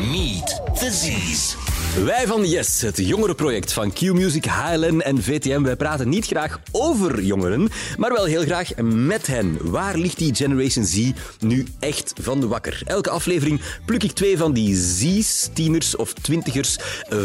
Meet the Z's. Wij van Yes, het jongerenproject van Q-Music, HLN en VTM, wij praten niet graag over jongeren, maar wel heel graag met hen. Waar ligt die Generation Z nu echt van wakker? Elke aflevering pluk ik twee van die Z's, tieners of twintigers,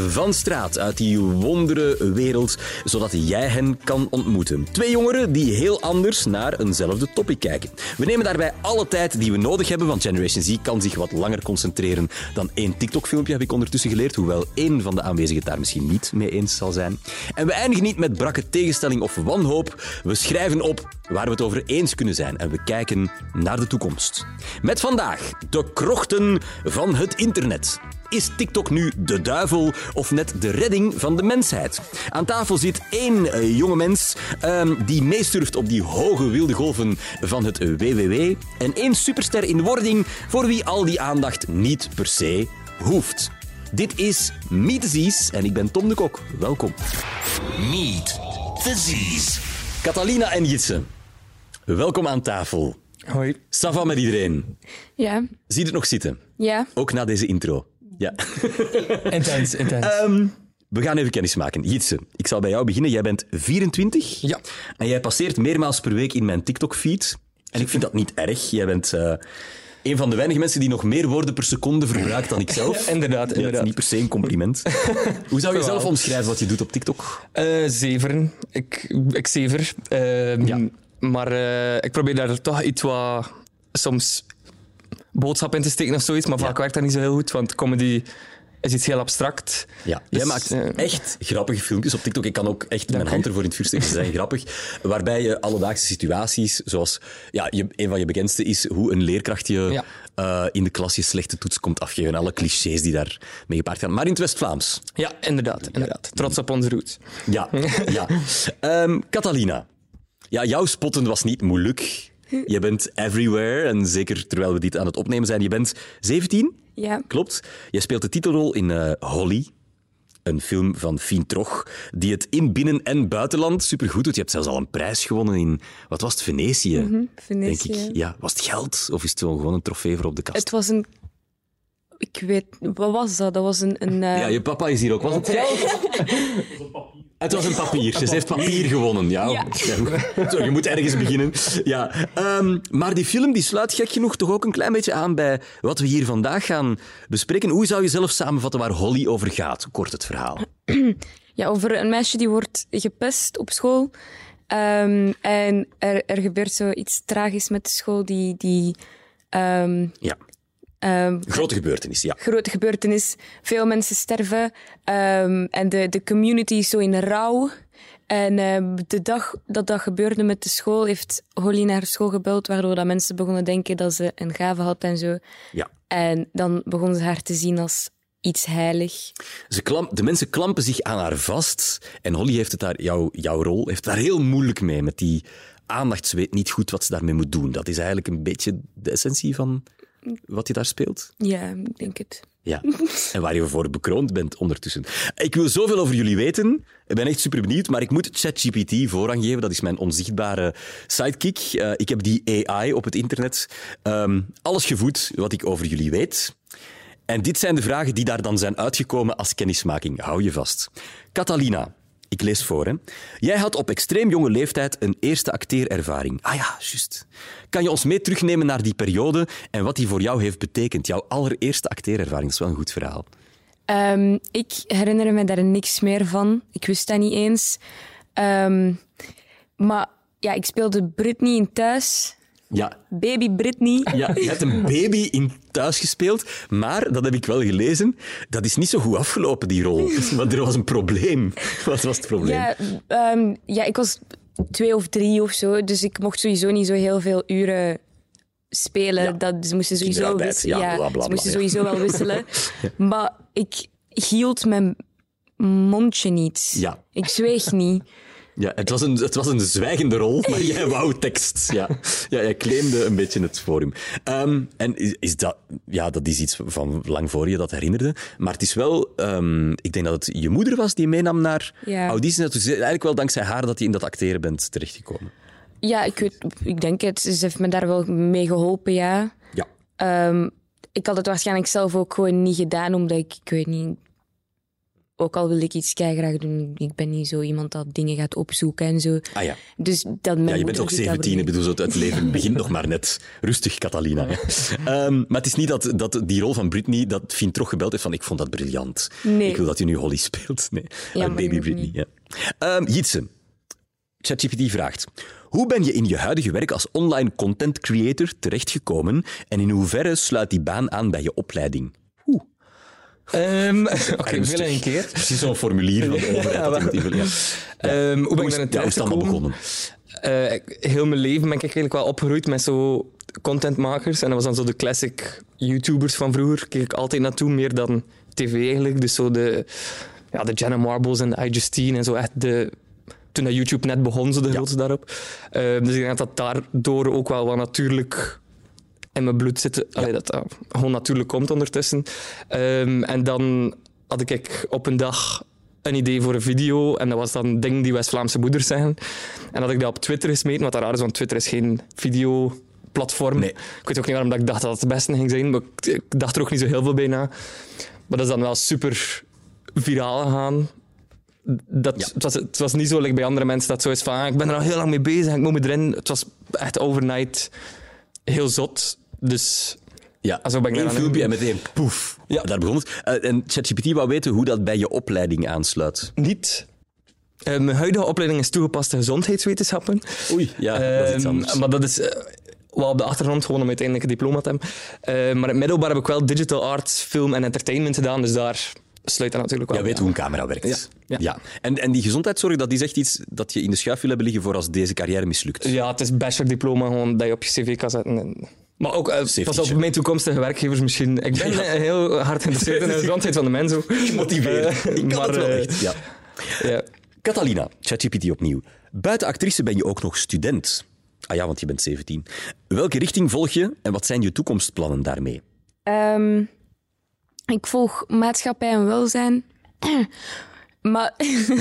van straat uit die wondere wereld, zodat jij hen kan ontmoeten. Twee jongeren die heel anders naar eenzelfde topic kijken. We nemen daarbij alle tijd die we nodig hebben, want Generation Z kan zich wat langer concentreren dan één TikTok-filmpje, heb ik ondertussen geleerd, hoewel één van de aanwezigen het daar misschien niet mee eens zal zijn. En we eindigen niet met brakke tegenstelling of wanhoop. We schrijven op waar we het over eens kunnen zijn en we kijken naar de toekomst. Met vandaag de krochten van het internet. Is TikTok nu de duivel of net de redding van de mensheid? Aan tafel zit één eh, jonge mens ehm, die meesurft op die hoge wilde golven van het WWW en één superster in wording voor wie al die aandacht niet per se hoeft. Dit is Meet the Z's en ik ben Tom de Kok. Welkom. Meet the Z's. Catalina en Jitse, welkom aan tafel. Hoi. Sava met iedereen. Ja, Zie je het nog zitten? ja. Ook na deze intro. Ja. Intens, intens. Ehm, we gaan even kennis maken. Jitse, ik zal bij jou beginnen. Jij bent 24 Ja. en jij passeert meermaals per week in mijn TikTok-feed. En ik vind dat niet erg. Jij bent eh, een van de weinige mensen die nog meer woorden per seconde verbruikt dan ik zelf. Ja, inderdaad, Ja, het is inderdaad. niet per se een compliment. Hoe zou je zelf omschrijven wat je doet op TikTok? Eh, zeveren. Ik, ik zever. Ehm, Ja. Maar eh, ik probeer daar toch iets wat... Soms boodschap in te steken of zoiets, maar vaak werkt dat niet zo heel goed, want comedy is iets heel abstract. Ja, Dus, jij maakt eh, echt grappige filmpjes op TikTok. Ik kan ook echt mijn hand ervoor in het vuur steken. Ze zijn grappig. Waarbij je alledaagse situaties, zoals ja, je, een van je bekendste is hoe een leerkracht je Ja. eh, in de klas je slechte toets komt afgeven. Alle clichés die daar mee gepaard gaan. Maar in het West-Vlaams. Ja, inderdaad. inderdaad. Trots op onze roots. Ja, ja. Ehm, Catalina, ja, jouw spotten was niet moeilijk. Je bent everywhere, en zeker terwijl we dit aan het opnemen zijn. Je bent 17? Ja. Klopt. Je speelt de titelrol in eh, Holly, een film van Fien Troch, die het in binnen- en buitenland supergoed doet. Je hebt zelfs al een prijs gewonnen in, wat was het, Venetië? Venetië. Denk ik. Ja, was het geld? Of is het gewoon een trofee voor op de kast? Het was een... Ik weet... Wat was dat? Dat was een... een eh, Ja, je papa is hier ook. Was het geld? Het was een papiertje. Ze heeft papier gewonnen. Ja, Zo, je moet ergens beginnen. Ja, ehm, maar die film die sluit gek genoeg toch ook een klein beetje aan bij wat we hier vandaag gaan bespreken. Hoe zou je zelf samenvatten waar Holly over gaat? Kort het verhaal. ja, over een meisje die wordt gepest op school. Ehm, en er, er gebeurt zoiets tragisch met de school die... die ehm, Ja, ehm, grote gebeurtenis, ja. grote gebeurtenis. Veel mensen sterven. ehm, en de, de community is zo in rouw. En ehm, de dag dat dat gebeurde met de school, heeft Holly naar school gebeld, waardoor dat mensen begonnen denken dat ze een gave had en zo. ja. En dan begonnen ze haar te zien als iets heilig. Ze klamp, de mensen klampen zich aan haar vast. En Holly heeft het daar, jouw, jouw rol, heeft daar heel moeilijk mee. Met die aandacht. Ze weet niet goed wat ze daarmee moet doen. Dat is eigenlijk een beetje de essentie van wat je daar speelt. Ja, ik denk het. Ja, en waar je voor bekroond bent ondertussen. Ik wil zoveel over jullie weten. Ik ben echt super benieuwd, maar ik moet ChatGPT voorrang geven. Dat is mijn onzichtbare sidekick. Eh, ik heb die AI op het internet. Ehm, alles gevoed wat ik over jullie weet. En dit zijn de vragen die daar dan zijn uitgekomen als kennismaking. Hou je vast. Catalina, ik lees voor. Hè. Jij had op extreem jonge leeftijd een eerste acteerervaring. Ah ja, juist. Kan je ons mee terugnemen naar die periode en wat die voor jou heeft betekend? Jouw allereerste acteerervaring, dat is wel een goed verhaal. Ehm, ik herinner me daar niks meer van. Ik wist dat niet eens. Ehm, maar ja, ik speelde Britney in thuis. Ja, Baby Britney. ja, je hebt een baby in thuis gespeeld, maar, dat heb ik wel gelezen, dat is niet zo goed afgelopen, die rol. Want er was een probleem. Wat was het probleem? Ja, ehm, ja, ik was twee of drie of zo, dus ik mocht sowieso niet zo heel veel uren spelen. Ja. Dat, ze moesten sowieso, wisselen. ja, bla, bla, ze moesten sowieso wel wisselen. Maar ik hield mijn mondje niet. Ja. Ik zweeg niet. Ja, het was, een, het was een zwijgende rol, maar jij wou tekst. Ja, ja jij claimde een beetje het forum. Ehm, en is, is dat, ja, dat is iets van lang voor je dat herinnerde. Maar het is wel, ehm, ik denk dat het je moeder was die meenam naar Ja. audities. Het is eigenlijk wel dankzij haar dat je in dat acteren bent terechtgekomen. Ja, ik, weet, ik denk het. Ze heeft me daar wel mee geholpen, ja. Ja. Ehm, ik had het waarschijnlijk zelf ook gewoon niet gedaan, omdat ik, ik weet niet... Ook al wil ik iets graag doen, ik ben niet zo iemand dat dingen gaat opzoeken en zo. Ah ja. Dus dat Ja, je bent ook doet dat 17, ik bedoel, zo het leven begint nog maar net. Rustig, Catalina. Ehm, maar het is niet dat, dat die rol van Britney, dat Fien toch gebeld heeft van ik vond dat briljant. Nee. Ik wil dat u nu Holly speelt. Nee, Ja, baby Britney. niet. Ja. Ehm, Jitse, ChatGPT vraagt... Hoe ben je in je huidige werk als online content creator terechtgekomen en in hoeverre sluit die baan aan bij je opleiding? Ehm, Oké, ernstig. veel in een keer. Precies zo'n formulier van de overheid. dat iemand die wil, ja. Ehm, hoe ben ik daar ja, het allemaal terechtgekomen? begonnen? Eh, heel mijn leven ben ik eigenlijk wel opgegroeid met zo contentmakers. En dat was dan zo de classic YouTubers van vroeger. Keek ik altijd naartoe, meer dan tv eigenlijk. Dus zo de, ja, de Jenna Marbles en de iJustine en zo echt de... Toen dat YouTube net begon, zo de grootste daarop. Ehm, dus ik denk dat dat daardoor ook wel wat natuurlijk in mijn bloed zit. Allee, dat dat gewoon natuurlijk komt ondertussen. Ehm, en dan had ik op een dag een idee voor een video. En dat was dan dingen die West-Vlaamse moeders zeggen. En had ik dat op Twitter gesmeten, wat raar is, want Twitter is geen videoplatform. Nee. Ik weet ook niet waarom dat ik dacht dat het het beste ging zijn, maar ik, dacht er ook niet zo heel veel bij na. Maar dat is dan wel super viraal gegaan. Dat, Ja. het, was, het was niet zo like bij andere mensen dat zo is van ah, ik ben er al heel lang mee bezig, ik moet me erin. Het was echt overnight heel zot. Dus Ja, zo ben ik Eén daaraan filmpje en meteen poef. Ja. Daar begon het. Eh, en ChatGPT wou weten hoe dat bij je opleiding aansluit. niet. Eh, mijn huidige opleiding is toegepaste gezondheidswetenschappen. Oei, ja, dat is iets Ehm, anders. Maar dat is eh, wel op de achtergrond, gewoon om uiteindelijk een diploma te hebben. Eh, maar in het middelbaar heb ik wel digital arts, film en entertainment gedaan, dus daar sluit dat natuurlijk wel Jij weet hoe een camera werkt. Ja. Ja. En, en die gezondheidszorg, dat is echt iets dat je in de schuif wil hebben liggen voor als deze carrière mislukt. Ja, het is bachelordiploma gewoon dat je op je cv kan zetten. En- Maar ook, Safety pas op mijn toekomstige werkgevers misschien. Ik ben eh, heel hard geïnteresseerd in de gezondheid van de mens. Gemotiveerd. Eh, ik kan maar, het wel echt. Ja. Ja. Catalina, ChatGPT opnieuw. Buiten actrice ben je ook nog student. Ah ja, want je bent 17. Welke richting volg je en wat zijn je toekomstplannen daarmee? Ehm, ik volg maatschappij en welzijn. maar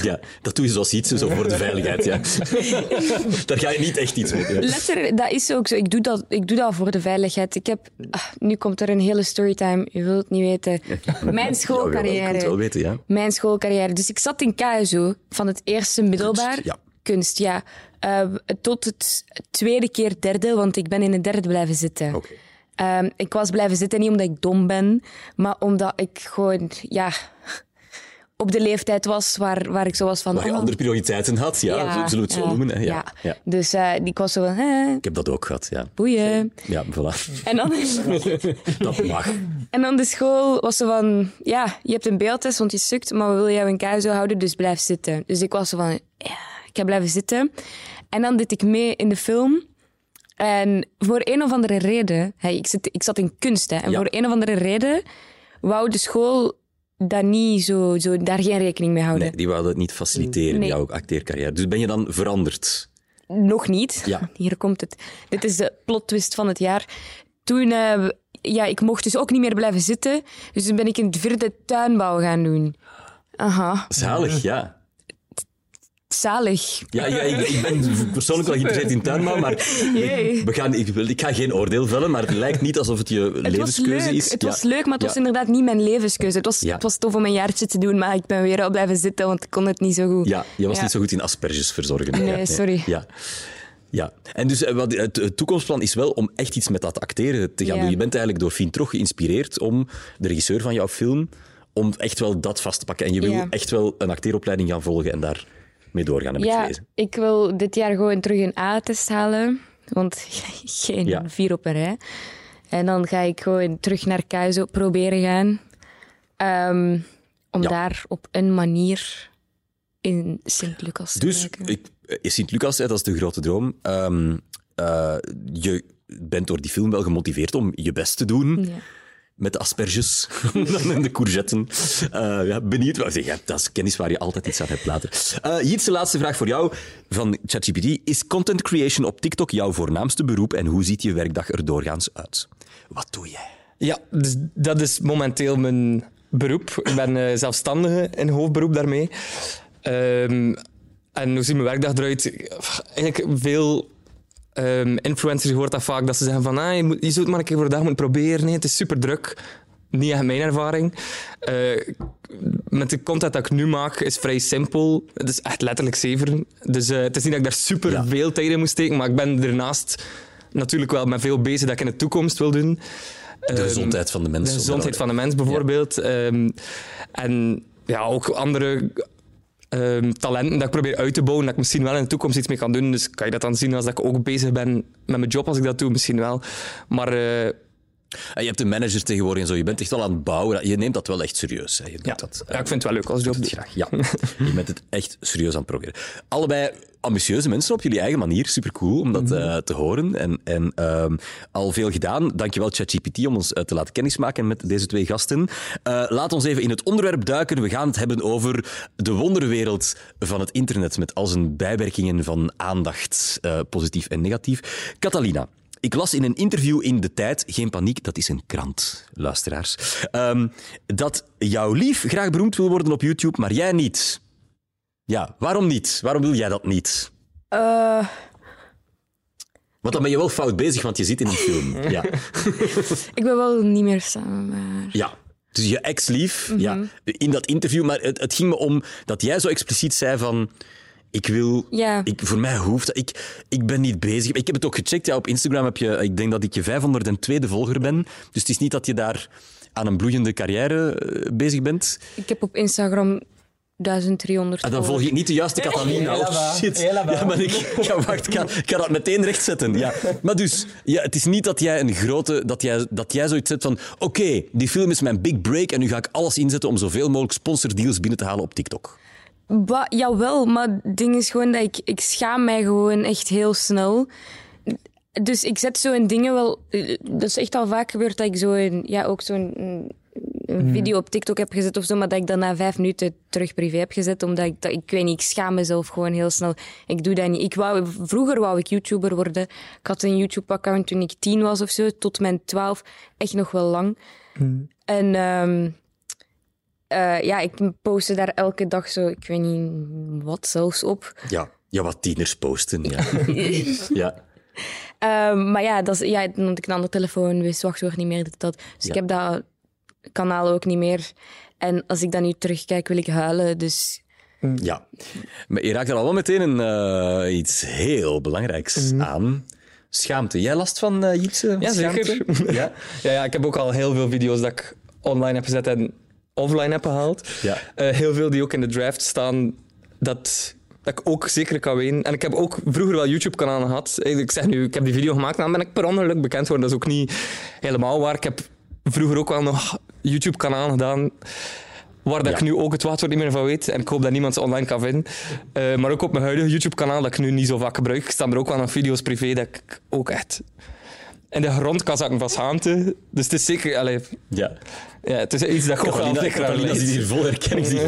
Ja, dat doe je zoals iets, zo voor de veiligheid. Ja. Daar ga je niet echt iets mee. Ja. letterlijk, dat is ook zo. Ik doe dat, ik doe dat voor de veiligheid. Ik heb, ah, nu komt er een hele storytime. Je wilt het niet weten. Mijn Ja, ik schoolcarrière. het wel weten, ja. Mijn schoolcarrière. Dus ik zat in KSO van het eerste middelbaar. ja. Kunst, ja. Eh, tot het tweede keer derde, want ik ben in het derde blijven zitten. Oké. Ehm, ik was blijven zitten niet omdat ik dom ben, maar omdat ik gewoon, ja, op de leeftijd was waar, waar ik zo was van... Waar je oh, andere prioriteiten had, ja, zullen we het zo ja, noemen? Hè? Ja. Ja. Ja. Dus eh, ik was zo van, eh, Ik heb dat ook gehad, ja. boeien. Ja, voilà. En dan, Dat mag. en dan de school was zo van, ja, je hebt een beeldtest, want je sukt, maar we willen jou in KSO houden, dus blijf zitten. Dus ik was zo van, ja, ik ga blijven zitten. En dan deed ik mee in de film. En voor een of andere reden, hè, ik, zit, ik zat in kunst, hè, en Ja. voor een of andere reden wou de school dat niet zo, zo, daar geen rekening mee houden. Nee, die wouden het niet faciliteren, Nee. jouw acteercarrière. Dus ben je dan veranderd? Nog niet. Ja. Hier komt het. Dit is de plot twist van het jaar. Toen, eh, ja, ik mocht dus ook niet meer blijven zitten. Dus toen ben ik in het vierde tuinbouw gaan doen. Aha, Zalig, ja. Zalig. Ja, ja ik, ik ben persoonlijk wel geïnteresseerd in tuinbouw, maar Jee. we gaan, ik, wil- ik ga geen oordeel vellen, maar het lijkt niet alsof het je Het levenskeuze leuk. is. Het Ja. was leuk, maar het was inderdaad niet mijn levenskeuze. Het was, Ja. het was tof om een jaartje te doen, maar ik ben weer al blijven zitten, want ik kon het niet zo goed. Ja, je was niet zo goed in asperges verzorgen. Nee, sorry. Ja. Ja, en dus eh, wat, het, toekomstplan is wel om echt iets met dat acteren te gaan doen. Je bent eigenlijk door Fien Trog geïnspireerd om de regisseur van jouw film, om echt wel dat vast te pakken. En je wil echt wel een acteeropleiding gaan volgen en daar mee doorgaan, heb ik Ja, gelezen. ik wil dit jaar gewoon terug een A-test halen. Want geen Ja. vier op een rij. En dan ga ik gewoon terug naar KSO proberen gaan. Ehm, om Ja. daar op een manier in Sint-Lucas te Dus ik, eh, Sint-Lucas, dat is de grote droom. Ehm, eh, je bent door die film wel gemotiveerd om je best te doen. Ja. Met de asperges en de courgetten. Eh, ja, benieuwd. wat- Ja, dat is kennis waar je altijd iets aan hebt later. Uh, Jietse, laatste vraag voor jou van ChatGPT. Is content creation op TikTok jouw voornaamste beroep en hoe ziet je werkdag er doorgaans uit? Wat doe jij? Ja, dus dat is momenteel mijn beroep. Ik ben eh, zelfstandige in hoofdberoep daarmee. Ehm, en hoe ziet mijn werkdag eruit? Eigenlijk veel ehm, influencers, je hoort dat vaak, dat ze zeggen van ah, je, moet, je zou het maar een keer voor de dag moeten proberen. Nee, het is super druk. Niet echt mijn ervaring. Eh, met de content dat ik nu maak is vrij simpel. Het is echt letterlijk zeveren. Dus eh, het is niet dat ik daar super Ja. veel tijd in moet steken, maar ik ben ernaast natuurlijk wel met veel bezig dat ik in de toekomst wil doen. De gezondheid van de de mensen. gezondheid van de mens bijvoorbeeld. Ehm, en ja, ook andere ehm, talenten dat ik probeer uit te bouwen, dat ik misschien wel in de toekomst iets mee kan doen. Dus kan je dat dan zien als dat ik ook bezig ben met mijn job als ik dat doe? Misschien wel. Maar eh, En je hebt een manager tegenwoordig en zo. Je bent echt al aan het bouwen. Je neemt dat wel echt serieus. Hè. Je doet ja, dat, ja, ik vind het wel leuk als job. doet graag. Ja, je bent het echt serieus aan het proberen. Allebei ambitieuze mensen op jullie eigen manier. Supercool om dat eh, te horen. En, en ehm, al veel gedaan. Dankjewel ChatGPT om ons eh, te laten kennismaken met deze twee gasten. Eh, laat ons even in het onderwerp duiken. We gaan het hebben over de wonderwereld van het internet met al zijn bijwerkingen van aandacht, eh, positief en negatief. Catalina. Ik las in een interview in De Tijd, geen paniek, dat is een krant, luisteraars, ehm, dat jouw lief graag beroemd wil worden op YouTube, maar jij niet. Ja, waarom niet? Waarom wil jij dat niet? Eh, Want dan ben je wel fout bezig, want je zit in een film. Ja. ik ben wel niet meer samen met haar. ja. Dus je ex-lief, ja, in dat interview, maar het, het ging me om dat jij zo expliciet zei van... Ik wil... Ja. Ik, voor mij hoeft dat. Ik, ik ben niet bezig. Ik heb het ook gecheckt. Ja, op Instagram heb je... Ik denk dat ik je 502e volger ben. Dus het is niet dat je daar aan een bloeiende carrière eh, bezig bent. Ik heb op Instagram 1300 Ah, dan volg ik niet de juiste Catalina. Oh shit. Ja, maar ik, ja, wacht, ik ga, ik ga dat meteen rechtzetten. Ja. Maar dus, ja, het is niet dat jij een grote... Dat jij, dat jij zoiets zet van... Oké, die film is mijn big break en nu ga ik alles inzetten om zoveel mogelijk sponsordeals binnen te halen op TikTok. Ba, jawel, maar het ding is gewoon dat ik, ik schaam mij gewoon echt heel snel. Dus ik zet zo in dingen wel... eh, Dat is echt al vaak gebeurd dat ik zo in, ja, ook zo'n een, een video op TikTok heb gezet of zo, maar dat ik dan na vijf minuten terug privé heb gezet, omdat ik, dat, ik weet niet, ik schaam mezelf gewoon heel snel. Ik doe dat niet. Ik wou, vroeger wou ik YouTuber worden. Ik had een YouTube-account toen ik tien was of zo, tot mijn twaalf. Echt nog wel lang. En... ehm, eh, ja, ik postte daar elke dag zo, ik weet niet wat zelfs op. Ja, ja wat tieners posten. Ja. ja. Ehm, maar ja, dat is, ja, dan had ik een andere telefoon, wist wachtwoord niet meer, dit, dat. Dus ik Ja. heb dat kanaal ook niet meer. En als ik dan nu terugkijk, wil ik huilen. Dus Ja, maar je raakt er al wel meteen een, eh, iets heel belangrijks aan. Schaamte. Jij last van uh, Jitse? Ja, schaamte? zeker. Ja? Ja, ja, ik heb ook al heel veel video's dat ik online heb gezet en offline heb gehaald. Ja. Eh, heel veel die ook in de draft staan, dat, dat ik ook zeker kan weten. En ik heb ook vroeger wel YouTube-kanalen gehad. Eh, Ik zeg nu, ik heb die video gemaakt, dan ben ik per ongeluk bekend geworden. Dat is ook niet helemaal waar. Ik heb vroeger ook wel nog YouTube-kanalen gedaan. Waar Ja. ik nu ook het wachtwoord niet meer van weet. En ik hoop dat niemand ze online kan vinden. Eh, maar ook op mijn huidige YouTube-kanaal, dat ik nu niet zo vaak gebruik, staan er ook wel nog video's privé dat ik ook echt in de grond kan zakken van schaamte. Dus het is zeker... Allee, Ja. Ja, het is iets dat Catalina leid. zit hier vol herkenning.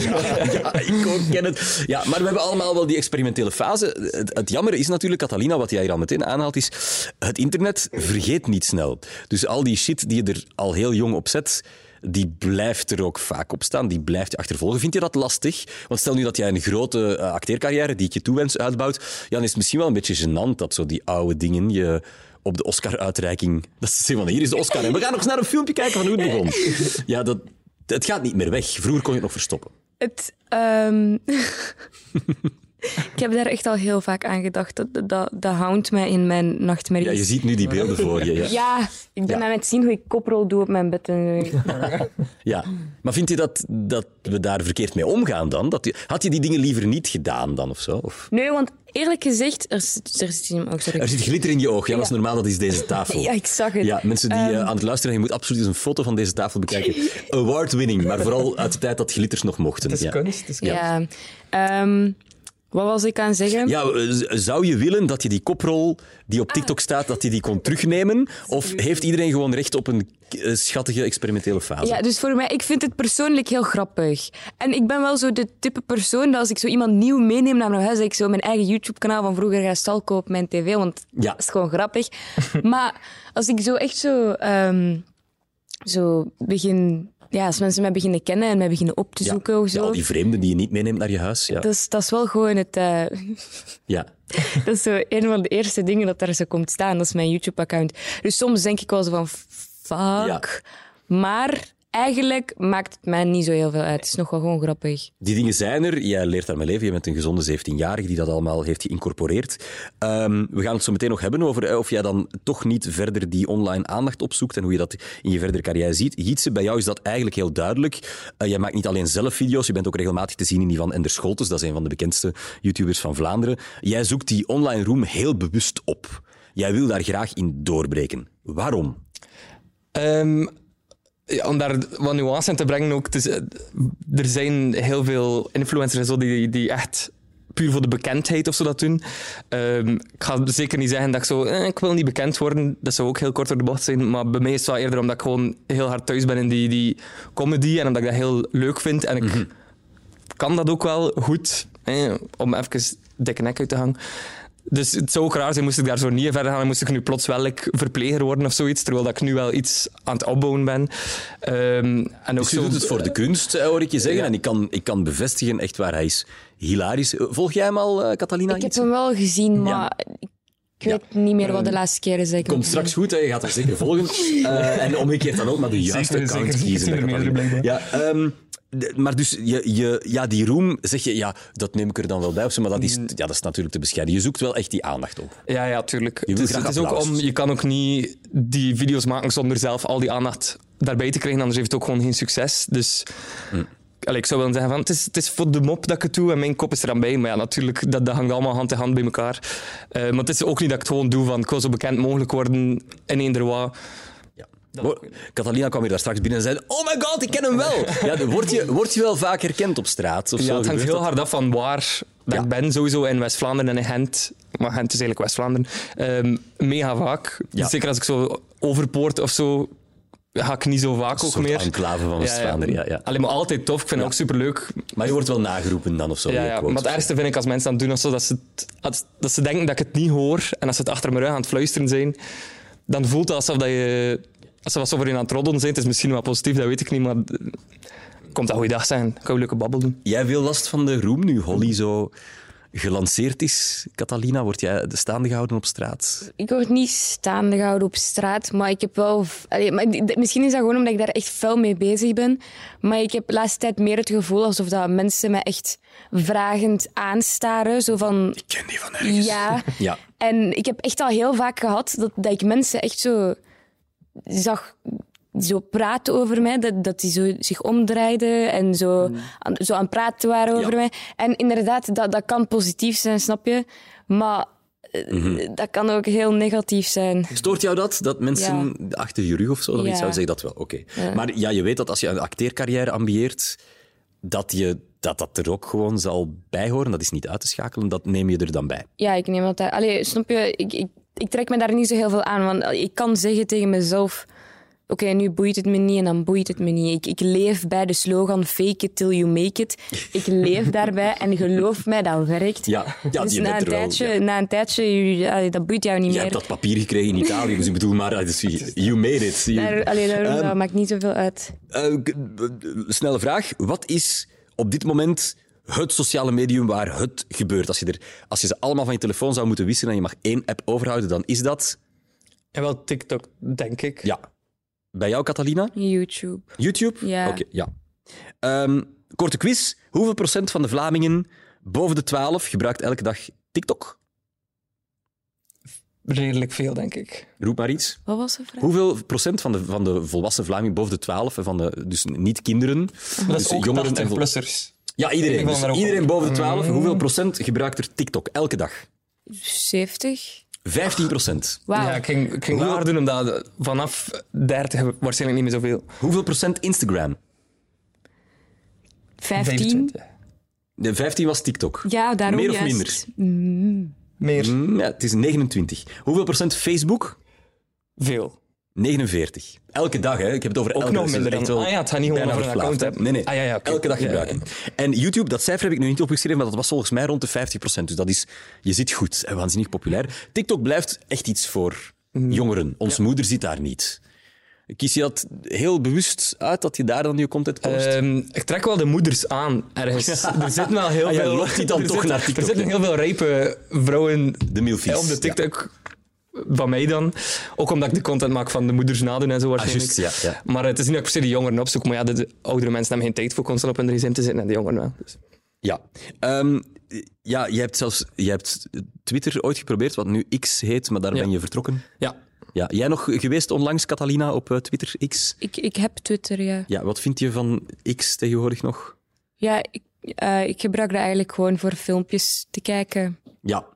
Ja, ik ook ken het. Ja, maar we hebben allemaal wel die experimentele fase. Het, het jammer is natuurlijk, Catalina, wat jij hier al meteen aanhaalt, is het internet vergeet niet snel. Dus al die shit die je er al heel jong op zet, die blijft er ook vaak op staan. Die blijft je achtervolgen. Vind je dat lastig? Want stel nu dat jij een grote eh, acteercarrière, die ik je toewens, uitbouwt, ja, dan is het misschien wel een beetje gênant dat zo die oude dingen je op de Oscar-uitreiking... Dat ze zeggen van, hier is de Oscar en we gaan nog eens naar een filmpje kijken van hoe het begon. Ja, dat, het gaat niet meer weg. Vroeger kon je het nog verstoppen. het... ehm, ik heb daar echt al heel vaak aan gedacht. Dat, dat, dat houdt mij in mijn Ja, nachtmerries. je ziet nu die beelden voor je. Ja. Ja, ik ben Ja. aan het zien hoe ik koprol doe op mijn bed. En, Ja. Maar vind je dat, dat we daar verkeerd mee omgaan dan? Dat had je die dingen liever niet gedaan dan of zo? Of? Nee, want eerlijk gezegd, er zit, er zit, oh, sorry. Er zit glitter in je oog. Ja, dat is normaal. Dat is deze tafel. Ja, ik zag het. Ja, mensen die eh, aan het luisteren zijn, je moet absoluut eens een foto van deze tafel bekijken. Award-winning, maar vooral uit de tijd dat glitters nog mochten. Het is ja. kunst. Het is kunst. Ja. Ehm, wat was ik aan het zeggen? Ja, eh, zou je willen dat je die koprol die op TikTok staat, dat je die kon terugnemen? Of heeft iedereen gewoon recht op een eh, schattige experimentele fase? Ja, dus voor mij, ik vind het persoonlijk heel grappig. En ik ben wel zo de type persoon dat als ik zo iemand nieuw meeneem naar mijn huis, dat ik zo mijn eigen YouTube-kanaal van vroeger ga stalken op mijn tv, want Ja. dat is gewoon grappig. maar als ik zo echt zo, ehm, zo begin Ja, als mensen mij beginnen kennen en mij beginnen op te Ja. zoeken Ja, al die vreemden die je niet meeneemt naar je huis. Ja. dat, is, dat is wel gewoon het... eh, ja. dat is zo een van de eerste dingen dat daar zo komt staan. Dat is mijn YouTube-account. Dus soms denk ik wel zo van, fuck. Maar eigenlijk maakt het mij niet zo heel veel uit. Het is nog wel gewoon grappig. Die dingen zijn er. Jij leert daarmee leven. Je bent een gezonde 17-jarige die dat allemaal heeft geïncorporeerd. Ehm, we gaan het zo meteen nog hebben over eh, of jij dan toch niet verder die online aandacht opzoekt en hoe je dat in je verdere carrière ziet. Hietse, bij jou is dat eigenlijk heel duidelijk. Eh, jij maakt niet alleen zelf video's, je bent ook regelmatig te zien in die van Ender Scholtes. Dat is een van de bekendste YouTubers van Vlaanderen. Jij zoekt die online room heel bewust op. Jij wil daar graag in doorbreken. Waarom? Ehm, ja, om daar wat nuance in te brengen ook. Eh, er zijn heel veel influencers en zo die, die echt puur voor de bekendheid of zo dat doen. Ehm, ik ga zeker niet zeggen dat ik zo, eh, ik wil niet bekend worden. Dat zou ook heel kort door de bocht zijn. Maar bij mij is het wel eerder omdat ik gewoon heel hard thuis ben in die, die comedy en omdat ik dat heel leuk vind. En ik kan dat ook wel goed, om even dikke nek uit te hangen. Dus het zou ook raar zijn moest ik daar zo niet verder gaan en moest ik nu plots wel like, verpleger worden of zoiets, terwijl dat ik nu wel iets aan het opbouwen ben. Ehm, en ook Dus je zo, doet het voor de kunst, eh, hoor ik je zeggen. En ik kan, ik kan bevestigen, echt waar, hij is hilarisch. Eh, Volg jij hem al, eh, Catalina? Ik heb hem wel gezien, maar ik weet niet meer wat de laatste keer is. Komt straks goed, hè? je gaat er zeker volgen. Eh, en omgekeerd dan ook maar de juiste Zeker, account zeker. kiezen. Ik zie er Catalina. meerdere, blijkbaar. Ja, ehm, maar dus, je, je, ja, die roem, zeg je, ja, dat neem ik er dan wel bij. Of zo, maar dat is, ja, dat is natuurlijk te bescheiden. Je zoekt wel echt die aandacht op. Ja, ja, tuurlijk. het is ook om, je kan ook niet die video's maken zonder zelf al die aandacht daarbij te krijgen, anders heeft het ook gewoon geen succes. Dus allee, ik zou willen zeggen van, het is, het is voor de mop dat ik het doe en mijn kop is er aan bij. Maar ja, natuurlijk, dat, dat hangt allemaal hand in hand bij elkaar. Eh, maar het is ook niet dat ik het gewoon doe van, ik wil zo bekend mogelijk worden in eender wat. Catalina kwam hier daar straks binnen en zei: Oh my god, ik ken hem wel. Ja, word, je, word je wel vaak herkend op straat? Of zo? Ja, het hangt heel dat? hard af van waar dat Ja. ik ben. Sowieso in West-Vlaanderen en in Gent. Maar Gent is eigenlijk West-Vlaanderen. Ehm, mega vaak. Ja. Zeker als ik zo overpoort of zo, ga ik niet zo vaak Een ook meer. enclave van West-Vlaanderen. Ja, ja. Alleen maar altijd tof. Ik vind het ook superleuk. Maar je wordt wel nageroepen dan of zo. Ja, Maar het zo. ergste vind ik als mensen dat doen of zo, dat ze, het- dat ze denken dat ik het niet hoor en als ze het achter mijn rug aan het fluisteren zijn, dan voelt het alsof dat je alsof ze over je aan het roddelen zijn. Het is misschien wel positief, dat weet ik niet, maar eh, komt dat goeiedag zijn. Ik kan een leuke babbel doen. Jij hebt veel last van de roem nu Holly zo gelanceerd is. Catalina, word jij de staande gehouden op straat? Ik word niet staande gehouden op straat, maar ik heb wel... Allee, maar misschien is dat gewoon omdat ik daar echt fel mee bezig ben. Maar ik heb de laatste tijd meer het gevoel alsof dat mensen me echt vragend aanstaren. Zo van... Ik ken die van ergens. Ja. Ja. En ik heb echt al heel vaak gehad dat, dat ik mensen echt zo zag zo praten over mij, dat, dat die zo zich omdraaiden en zo, aan, zo aan praten waren over Ja. mij. En inderdaad, dat, dat kan positief zijn, snap je? Maar eh, dat kan ook heel negatief zijn. Stoort jou dat? Dat mensen achter je rug of zo? Ja. Ik zou zeggen dat wel, oké. Maar ja, je weet dat als je een acteercarrière ambieert, dat, je, dat dat er ook gewoon zal bijhoren. Dat is niet uit te schakelen, dat neem je er dan bij. Ja, ik neem dat... Allee, snap je? Ik, ik, ik trek me daar niet zo heel veel aan, want ik kan zeggen tegen mezelf... Oké, nu boeit het me niet en dan boeit het me niet. Ik, ik leef bij de slogan fake it till you make it. Ik leef daarbij en geloof mij, dat werkt. Ja, ja dus je na een, wel, tijdje, ja. na een tijdje, dat boeit jou niet Je meer. hebt dat papier gekregen in Italië, dus ik bedoel maar, dus you made it. You- Daar, allee, daar, Ehm, dat maakt niet zoveel uit. Eh, snelle vraag. Wat is op dit moment het sociale medium waar het gebeurt? Als je, er, als je ze allemaal van je telefoon zou moeten wisselen en je mag één app overhouden, dan is dat... En wel TikTok, denk ik. Ja. Bij jou, Catalina? YouTube. YouTube? Ja. Oké, ja. Ehm, korte quiz. Hoeveel procent van de Vlamingen boven de 12 gebruikt elke dag TikTok? Redelijk veel, denk ik. Roep maar iets. Wat was de vraag? Hoeveel procent van de, van de volwassen Vlamingen boven de 12, en van de, dus niet kinderen, Maar dat is dus ook jongeren en 80-plussers. Ja, iedereen. Dus iedereen boven de 12. Hoeveel procent gebruikt er TikTok elke dag? 70? 15 procent. Wauw. Ja, ik ging, ik ging Hoeveel- lager doen, omdat vanaf 30 waarschijnlijk niet meer zoveel. Hoeveel procent Instagram? 15? 25. De 15 was TikTok. Ja, daarom Meer of juist. minder? Meer. Mm, ja, het is 29. Hoeveel procent Facebook? Veel. 49. Elke dag, hè? Ik heb het over Ook elke nog dag. minder Dat is dan- Ah ja, het gaat niet gewoon over een account, hè? Nee, nee. Ah ja, ja. Elke dag ja, gebruiken. En YouTube, dat cijfer heb ik nu niet opgeschreven, maar dat was volgens mij rond de 50 procent. Dus dat is, je zit goed en waanzinnig populair. TikTok blijft echt iets voor Mhm. jongeren. Ons moeder zit daar niet. Kies je dat heel bewust uit, dat je daar dan je content post? Ehm, ik trek wel de moeders aan ergens. Er zitten wel heel Ah, veel. die dan er toch naar TikTok, Er zitten heel veel rijpe vrouwen de milfies. op de TikTok van mij dan. Ook omdat ik de content maak van de moeders nadoen en zo waarschijnlijk. Ah, ja, ja. Maar het is niet dat ik per se de jongeren opzoek. Maar ja, de, de oudere mensen hebben geen tijd voor constant op hun gsm te zitten en de jongeren wel. Dus. Ja. Ehm, ja, je hebt zelfs je hebt Twitter ooit geprobeerd, wat nu X heet, maar daar Ja. ben je vertrokken. Ja. Ja, jij nog geweest onlangs, Catalina, op eh, Twitter X? Ik, ik heb Twitter, ja. Ja, wat vind je van X tegenwoordig nog? Ja, ik, eh, ik gebruik dat eigenlijk gewoon voor filmpjes te kijken. Ja.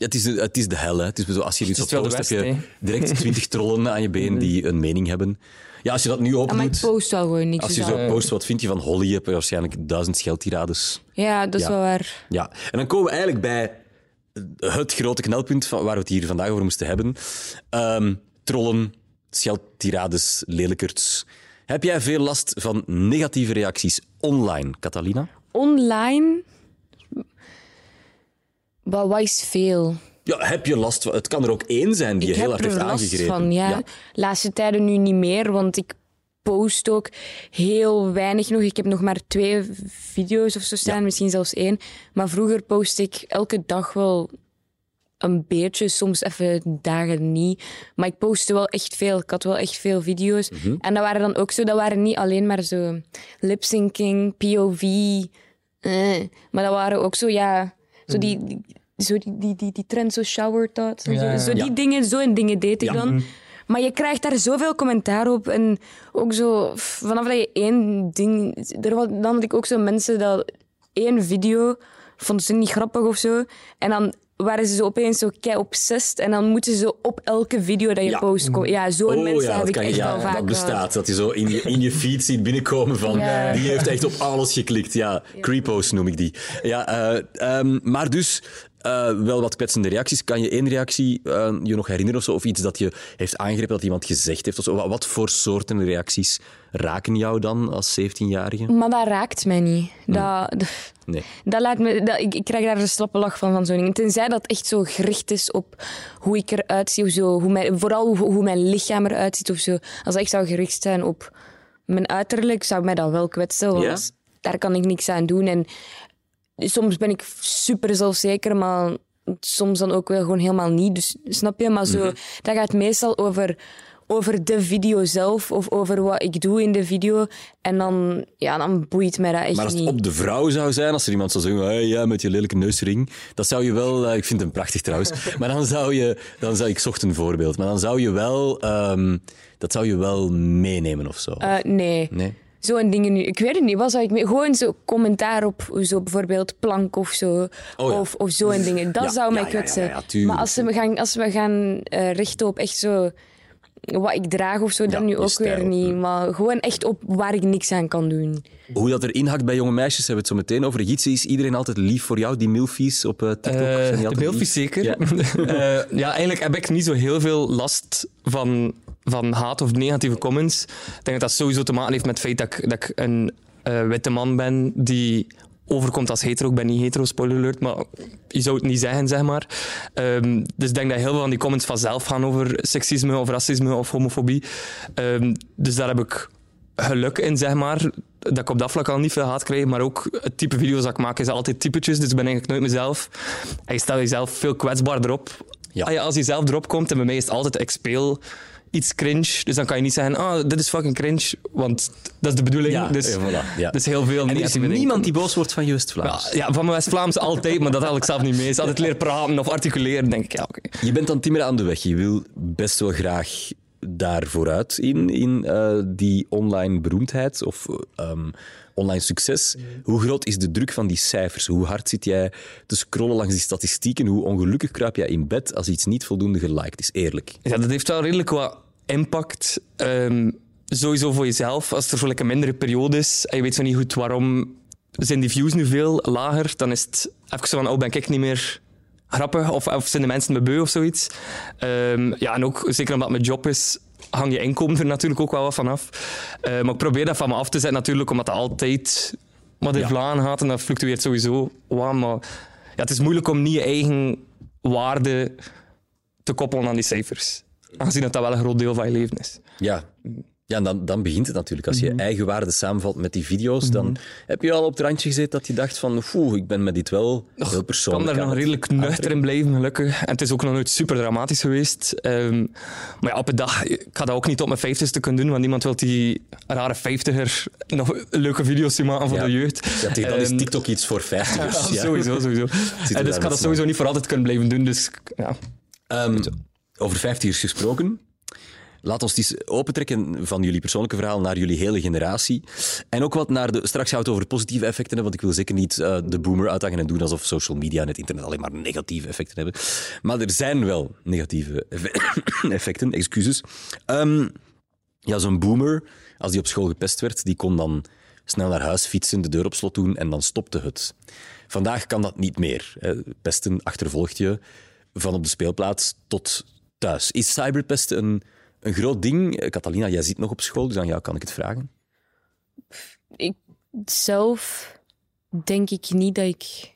Ja, Het is, de- het is de hel, hè. Het is zo, als je iets op post, heb je direct twintig trollen aan je been die een mening hebben. Ja, als je dat nu Ah, maar ik post wel gewoon niks. als je dus zo dat- post, wat vind je van Holly? Heb je waarschijnlijk duizend scheldtirades. Ja, dat is Ja. wel waar. Ja, en dan komen we eigenlijk bij het grote knelpunt van waar we het hier vandaag over moesten hebben. Ehm, trollen, scheldtirades, lelijkerts. Heb jij veel last van negatieve reacties online, Catalina? Online... Wat wat is veel? Ja, heb je last van... Het kan er ook één zijn die ik je heel heb hard heeft last aangegrepen. van, ja. Laatste tijden nu niet meer, want ik post ook heel weinig nog. Ik heb nog maar twee video's of zo staan, misschien zelfs één. Maar vroeger post ik elke dag wel een beetje, soms even dagen niet. Maar ik postte wel echt veel. Ik had wel echt veel video's. Mhm. En dat waren dan ook zo, dat waren niet alleen maar zo lip-syncing, POV. eh, maar dat waren ook zo, ja, zo die, die, zo die, die, die, die trend, zo shower thoughts. en zo, zo die dingen, zo'n dingen deed ik dan. Maar je krijgt daar zoveel commentaar op. En ook zo, vanaf dat je één ding... Er, was- dan had ik ook zo mensen dat één video vonden ze niet grappig of zo. En dan waren ze zo opeens zo kei obsessed. En dan moeten ze op elke video dat je Ja. post... ko- Ja, zo'n Oh mensen ja, heb ik kan, je- echt ja, vaak dat gehad. bestaat. Dat je zo in je, in je feed ziet binnenkomen van... Ja. Die heeft echt op alles geklikt. Ja, creepos noem ik die. Ja, eh, ehm, maar dus... eh, wel wat kwetsende reacties. Kan je één reactie eh, je nog herinneren of zo? Of iets dat je heeft aangegrepen dat iemand gezegd heeft? Of zo? Wat, voor soorten reacties raken jou dan als 17-jarige? Maar dat raakt mij niet. Dat, Nee. dat laat me, dat, ik, ik krijg daar een slappe lach van, van zo'n ding. Tenzij dat echt zo gericht is op hoe ik eruit zie. Of zo, hoe mijn, vooral hoe, hoe mijn lichaam eruit ziet. Of zo. Als dat echt zou gericht zijn op mijn uiterlijk, zou mij dat wel kwetsen. Want Ja? daar kan ik niks aan doen. En soms ben ik super zelfzeker, maar soms dan ook wel gewoon helemaal niet. Dus snap je? Maar zo, Mhm. dat gaat meestal over, over de video zelf of over wat ik doe in de video. En dan, ja, dan boeit mij dat echt Maar als het niet. op de vrouw zou zijn, als er iemand zou zeggen, hey, ja, met je lelijke neusring, dat zou je wel, eh, ik vind hem prachtig trouwens, maar dan zou je, dan zou ik zocht een voorbeeld, maar dan zou je wel, ehm, dat zou je wel meenemen of zo. Eh, nee. nee? Zo'n dingen nu. Ik weet het niet. Wat zou ik mee? Gewoon zo commentaar op zo bijvoorbeeld plank of zo. Oh ja. Of, of zo'n dingen. Dat Ja, zou mij kwetsen. maar als we gaan, als we gaan eh, richten op echt zo wat ik draag of zo, dan Ja, nu ook stijl. weer niet. Maar gewoon echt op waar ik niks aan kan doen. Hoe dat er inhakt bij jonge meisjes, hebben we het zo meteen over. Jitse, is iedereen altijd lief voor jou, die milfies op eh, TikTok? Eh, Zijn die de lief? zeker. Ja. Ja. ja, eigenlijk heb ik niet zo heel veel last van, van haat of negatieve comments. Ik denk dat dat sowieso te maken heeft met het feit dat ik, dat ik een eh, witte man ben die overkomt als hetero. Ik ben niet hetero, spoiler alert, maar je zou het niet zeggen, zeg maar. Ehm, dus ik denk dat heel veel van die comments vanzelf gaan over seksisme of racisme of homofobie. Ehm, dus daar heb ik geluk in, zeg maar. Dat ik op dat vlak al niet veel haat krijg, maar ook het type video's dat ik maak is altijd typetjes, dus ik ben eigenlijk nooit mezelf. En je stelt jezelf veel kwetsbaarder op. Ja. Ja, als je zelf erop komt, en bij mij is het altijd, ik speel iets cringe, dus dan kan je niet zeggen, ah, dit is fucking cringe, want dat is de bedoeling. Ja, dus, ja, voilà, ja. dus heel veel En er is niemand die boos wordt van je West-Vlaams. Ja, ja, van mijn West-Vlaams altijd, maar dat haal ik zelf niet mee. Is altijd leren praten of articuleren, denk ik. Ja, oké. Je bent dan timmer aan de weg. Je wil best wel graag daar vooruit in, in eh, die online beroemdheid of ehm, online succes. Hoe groot is de druk van die cijfers? Hoe hard zit jij te scrollen langs die statistieken? Hoe ongelukkig kruip jij in bed als iets niet voldoende geliked is? Eerlijk. Ja, dat heeft wel redelijk wat impact. Ehm, sowieso voor jezelf. Als er voor like, een mindere periode is en je weet zo niet goed waarom zijn die views nu veel lager, dan is het even zo van, oh, ben ik niet meer grappig? Of, of zijn de mensen me beu of zoiets? Ehm, ja, en ook, zeker omdat mijn job is, hang je inkomen er natuurlijk ook wel wat van af. Eh, maar ik probeer dat van me af te zetten natuurlijk, omdat dat altijd wat in Ja. Vlaanderen gaat en dat fluctueert sowieso. wat, maar ja, het is moeilijk om niet je eigen waarde te koppelen aan die cijfers. Aangezien dat dat wel een groot deel van je leven is. Ja. Ja, en dan, dan begint het natuurlijk. Als je Mhm. eigen waarde samenvalt met die video's, dan heb je al op het randje gezeten dat je dacht van, oeh, ik ben met dit wel heel Ik kan persoonlijk. daar nog redelijk nuchter in blijven, gelukkig. En het is ook nog nooit super dramatisch geweest. Ehm, maar ja, op een dag, ik ga dat ook niet op mijn vijftigste kunnen doen, want niemand wil die rare vijftiger nog leuke video's zien maken voor Ja. de jeugd. Ja, tegen dan is Ehm, TikTok iets voor vijftigers. ja, ja. Sowieso, sowieso. En dus ik ga dat sowieso niet voor altijd kunnen blijven doen. Dus ja. Ehm, over vijftigers gesproken. Laat ons eens opentrekken van jullie persoonlijke verhaal naar jullie hele generatie. En ook wat naar de... Straks het over positieve effecten want ik wil zeker niet eh, de boomer uithangen en doen alsof social media en het internet alleen maar negatieve effecten hebben. Maar er zijn wel negatieve effe- effecten, excuses. Ehm, ja, zo'n boomer, als die op school gepest werd, die kon dan snel naar huis fietsen, de deur op slot doen en dan stopte het. Vandaag kan dat niet meer. Pesten achtervolgt je van op de speelplaats tot thuis. Is cyberpesten een, een groot ding? Catalina, jij zit nog op school, dus aan jou kan ik het vragen. Ik zelf denk ik niet dat ik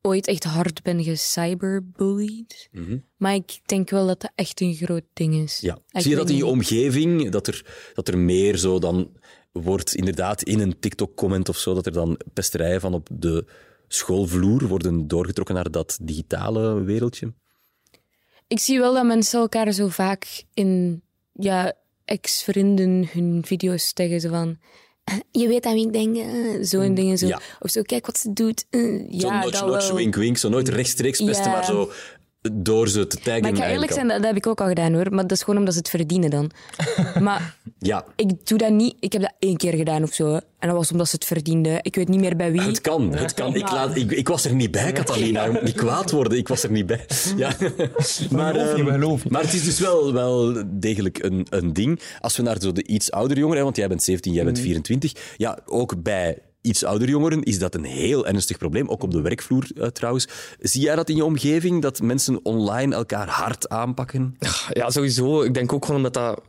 ooit echt hard ben gecyberbullied. Maar ik denk wel dat dat echt een groot ding is. Ja. Ik Zie je dat in je omgeving, dat er, dat er meer zo dan wordt, inderdaad, in een TikTok-comment of zo, dat er dan pesterijen van op de schoolvloer worden doorgetrokken naar dat digitale wereldje? Ik zie wel dat mensen elkaar zo vaak in ja, ex-vrienden hun video's taggen. Zo van, "Eh, je weet aan wie ik denk, eh," zo'n dingen. Zo. Mm, Ja. Of zo, kijk wat ze doet. eh. Zo ja, notch, dat notch, wel. wink, wink. Zo nooit rechtstreeks pesten, Ja. maar zo door ze te taggen. Maar ik ga eerlijk eigenlijk zijn, dat, dat heb ik ook al gedaan hoor. Maar dat is gewoon omdat ze het verdienen dan. maar. Ja, ik doe dat niet. Ik heb dat één keer gedaan of zo. En dat was omdat ze het verdienden. Ik weet niet meer bij wie. het kan. Het kan. Ik, laat, ik, ik was er niet bij, Catalina. Je moet niet kwaad worden. Ik was er niet bij. Ja. Maar, ehm, je. maar het is dus wel, wel degelijk een, een ding. Als we naar zo de iets oudere jongeren, want jij bent 17, jij bent Mhm. 24. Ja, ook bij iets oudere jongeren is dat een heel ernstig probleem. Ook op de werkvloer eh, trouwens. Zie jij dat in je omgeving, dat mensen online elkaar hard aanpakken? ja, sowieso. Ik denk ook gewoon omdat dat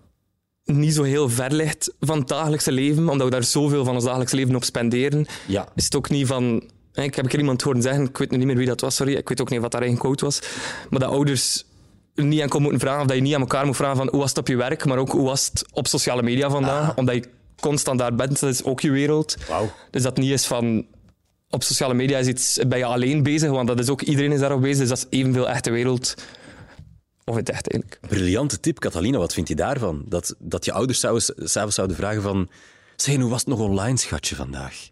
niet zo heel ver ligt van het dagelijkse leven, omdat we daar zoveel van ons dagelijks leven op spenderen. Ja. is het ook niet van... Ik heb een keer iemand horen zeggen, ik weet nu niet meer wie dat was, sorry, ik weet ook niet wat daar eigen quote was, maar dat ouders niet enkel moeten vragen, of dat je niet aan elkaar moet vragen van hoe was het op je werk, maar ook hoe was het op sociale media vandaag, omdat je constant daar bent, dat is ook je wereld. Wauw. Dus dat niet is van... Op sociale media is iets, ben je alleen bezig, want dat is ook, iedereen is daarop bezig, dus dat is evenveel echte wereld. Of het echt eigenlijk. Briljante tip, Catalina. Wat vind je daarvan? Dat, dat je ouders s'avonds zouden vragen van... Zeg, hoe was het nog online, schatje, vandaag?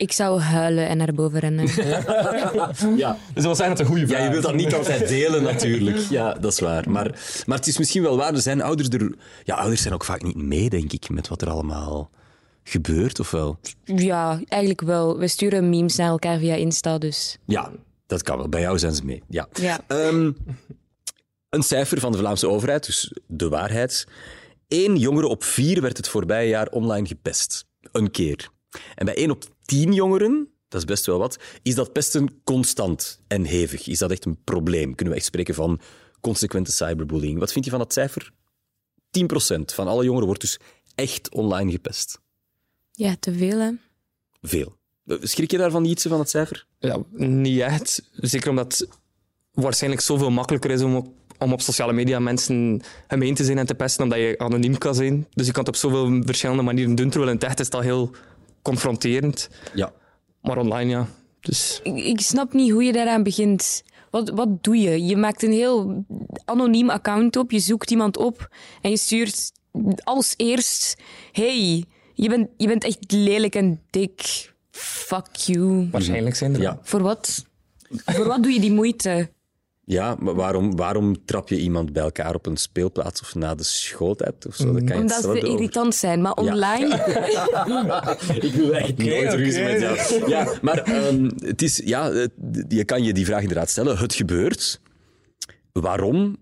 Ik zou huilen en naar boven rennen. Ja. Dus dat was eigenlijk een goede Ja, je wilt dat niet altijd delen, natuurlijk. Ja, dat is waar. Maar, maar het is misschien wel waar. Er zijn ouders er... Ja, ouders zijn ook vaak niet mee, denk ik, met wat er allemaal gebeurt, of wel? ja, eigenlijk wel. We sturen memes naar elkaar via Insta, dus... Ja, dat kan wel. Bij jou zijn ze mee. Ja. Ja. Ehm, een cijfer van de Vlaamse overheid, dus de waarheid. Eén jongere op vier werd het voorbije jaar online gepest. Een keer. En bij één op tien jongeren, dat is best wel wat, is dat pesten constant en hevig. Is dat echt een probleem? Kunnen we echt spreken van consequente cyberbullying? Wat vind je van dat cijfer? 10% van alle jongeren wordt dus echt online gepest. Ja, te veel, hè. Veel. Schrik je daarvan niet van het cijfer? Ja, niet echt. Zeker omdat het waarschijnlijk zoveel makkelijker is om op, om op sociale media mensen gemeen te zijn en te pesten, omdat je anoniem kan zijn. Dus je kan het op zoveel verschillende manieren doen, terwijl in het echt is dat heel confronterend. Ja. Maar online, ja. Dus Ik, ik snap niet hoe je daaraan begint. Wat, wat doe je? Je maakt een heel anoniem account op, je zoekt iemand op en je stuurt als eerst... Hey, je bent, je bent echt lelijk en dik. Fuck you. waarschijnlijk zijn er. Ja. Voor wat? Voor wat doe je die moeite? Ja, maar waarom, waarom trap je iemand bij elkaar op een speelplaats of na de schooltijd of zo? Dat kan je Omdat ze over- irritant zijn. Maar online... Ik wil echt nooit ruzie met jou. Ja, maar ehm, het is, ja, het- je kan je die vraag inderdaad stellen. Het gebeurt. Waarom?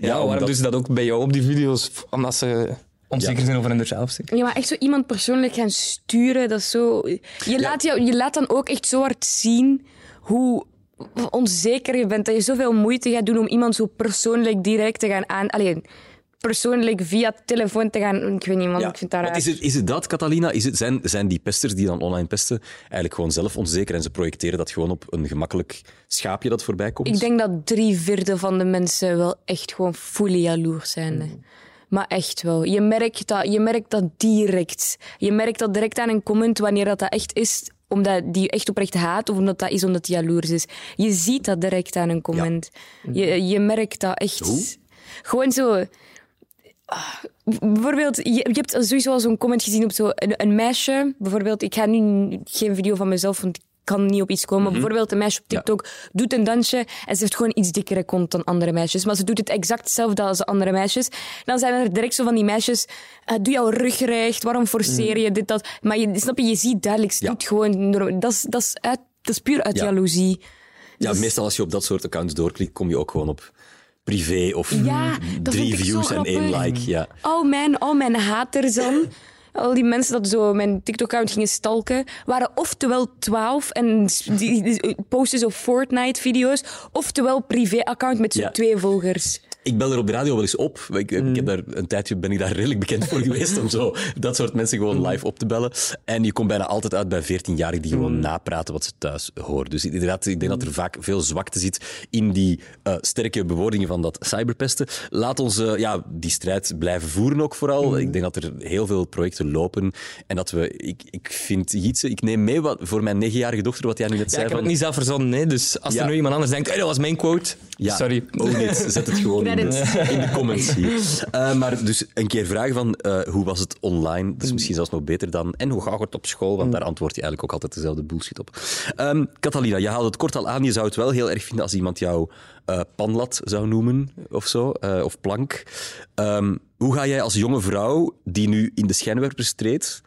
Ja, waarom omdat- doen ze dat ook bij jou op die video's? Omdat ze onzeker Ja. zijn over hunzelf. Ja, maar echt zo iemand persoonlijk gaan sturen, dat is zo... Je, laat, jou, je laat dan ook echt zo hard zien hoe onzeker je bent. Dat je zoveel moeite gaat doen om iemand zo persoonlijk direct te gaan aan... Alleen, persoonlijk via telefoon te gaan... Ik weet niet, Ja, ik vind dat is, het, is het dat, Catalina? Is het, zijn, zijn die pesters die dan online pesten eigenlijk gewoon zelf onzeker en ze projecteren dat gewoon op een gemakkelijk schaapje dat voorbij komt? Ik denk dat drie vierde van de mensen wel echt gewoon fully jaloers zijn. Maar echt wel. Je merkt dat, je merkt dat direct. Je merkt dat direct aan een comment wanneer dat, dat echt is omdat die echt oprecht haat of omdat dat is omdat hij jaloers is. Je ziet dat direct aan een comment. Je, je merkt dat echt. Hoe? Gewoon zo... Ah, Bijvoorbeeld, je, je hebt sowieso al zo'n comment gezien op zo een, een meisje. Bijvoorbeeld, ik ga nu geen video van mezelf, want ik kan niet op iets komen. Maar Bijvoorbeeld, een meisje op TikTok doet een dansje en ze heeft gewoon iets dikkere kont dan andere meisjes. Maar ze doet het exact hetzelfde als de andere meisjes. Dan zijn er direct zo van die meisjes, eh, doe jouw rug recht, waarom forceer je dit, dat? Maar je, snap je, je ziet duidelijk, ze Ja. doet gewoon... Dat is, dat, is uit, dat is puur uit Ja. jaloezie. Ja, Dus- meestal als je op dat soort accounts doorklikt, kom je ook gewoon op privé of Ja, drie views en één like. Ja. Al mijn, al mijn haters dan, al die mensen dat zo mijn TikTok-account gingen stalken, waren oftewel 12 en die, posten zo Fortnite-video's, oftewel privé-account met zo Ja. twee volgers. Ik bel er op de radio wel eens op. Ik, ik heb daar, een tijdje ben ik daar redelijk bekend voor geweest om zo dat soort mensen gewoon live op te bellen. En je komt bijna altijd uit bij 14-jarigen die gewoon napraten wat ze thuis horen. Dus inderdaad, ik denk dat er vaak veel zwakte zit in die eh, sterke bewoordingen van dat cyberpesten. Laat ons eh, ja, die strijd blijven voeren ook vooral. Ik denk dat er heel veel projecten lopen. En dat we, ik, ik vind Gietse, ik neem mee wat, voor mijn negenjarige dochter wat jij nu net Ja, zei. ik heb van, het niet zelf verzonnen, nee. dus als Ja. er nu iemand anders denkt, hey, dat was mijn quote, Ja, sorry. Ook niet. Zet het gewoon In de comments hier. Eh, maar dus een keer vragen van eh, hoe was het online? Dat is misschien zelfs nog beter dan en hoe gaat het op school? Want daar antwoord je eigenlijk ook altijd dezelfde bullshit op. Ehm Catalina, je haalde het kort al aan. Je zou het wel heel erg vinden als iemand jou eh, panlat zou noemen of zo, of plank. Ehm, hoe ga jij als jonge vrouw die nu in de schijnwerpers treedt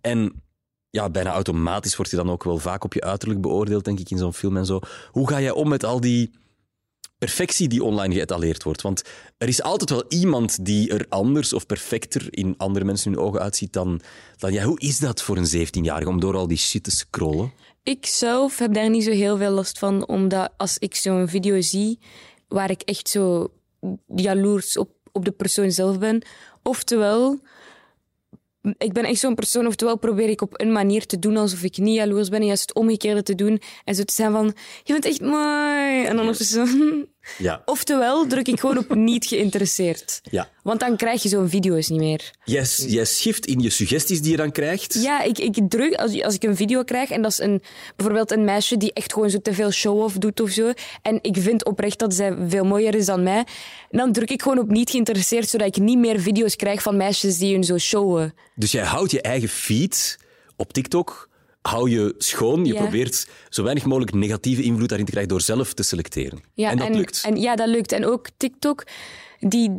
en ja, bijna automatisch wordt je dan ook wel vaak op je uiterlijk beoordeeld, denk ik, in zo'n film en zo. Hoe ga jij om met al die perfectie die online geëtaleerd wordt? Want er is altijd wel iemand die er anders of perfecter in andere mensen hun ogen uitziet dan, dan jij. Hoe is dat voor een 17-jarige om door al die shit te scrollen? Ik zelf heb daar niet zo heel veel last van, omdat als ik zo'n video zie waar ik echt zo jaloers op, op de persoon zelf ben, oftewel, ik ben echt zo'n persoon, oftewel probeer ik op een manier te doen alsof ik niet jaloers ben, en juist het omgekeerde te doen. En zo te zijn van, je bent echt mooi, en dan ondertussen... Ja. Oftewel druk ik gewoon op niet geïnteresseerd. Ja. Want dan krijg je zo'n video's niet meer. Jij, jij schift in je suggesties die je dan krijgt. Ja, ik, ik druk, als, als ik een video krijg en dat is een, bijvoorbeeld een meisje die echt gewoon zo te veel show-off doet of zo, en ik vind oprecht dat zij veel mooier is dan mij, dan druk ik gewoon op niet geïnteresseerd, zodat ik niet meer video's krijg van meisjes die hun zo showen. Dus jij houdt je eigen feed op TikTok, hou je schoon. Je Ja. probeert zo weinig mogelijk negatieve invloed daarin te krijgen door zelf te selecteren. Ja, en dat lukt. En, ja, dat lukt. En ook TikTok, die,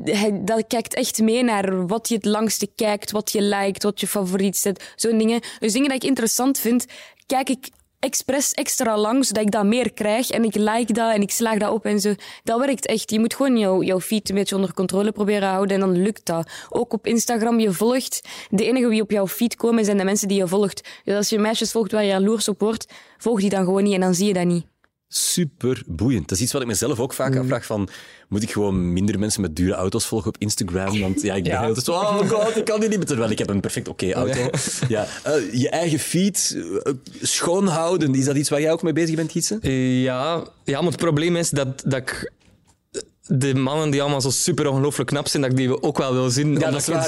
dat kijkt echt mee naar wat je het langste kijkt, wat je liked, wat je favoriet zet, zo'n dingen. Dus dingen dat ik interessant vind, kijk ik expres extra lang, zodat ik dat meer krijg. En ik like dat en ik slaag dat op en zo. Dat werkt echt. Je moet gewoon jouw, jouw feed een beetje onder controle proberen houden en dan lukt dat. Ook op Instagram, je volgt. De enige wie op jouw feed komen zijn de mensen die je volgt. Dus als je meisjes volgt waar je jaloers op wordt, volg die dan gewoon niet en dan zie je dat niet. Super boeiend. Dat is iets wat ik mezelf ook Mm. vaak afvraag van, moet ik gewoon minder mensen met dure auto's volgen op Instagram? Want ja, ik ben heel zo, oh god, ik kan die niet, terwijl ik heb een perfect oké auto. Ja. Eh, je eigen feed eh, schoonhouden, is dat iets waar jij ook mee bezig bent, Gietse? Eh, ja, ja, maar het probleem is dat, dat ik de mannen die allemaal zo super ongelooflijk knap zijn, dat ik die ook wel wil zien.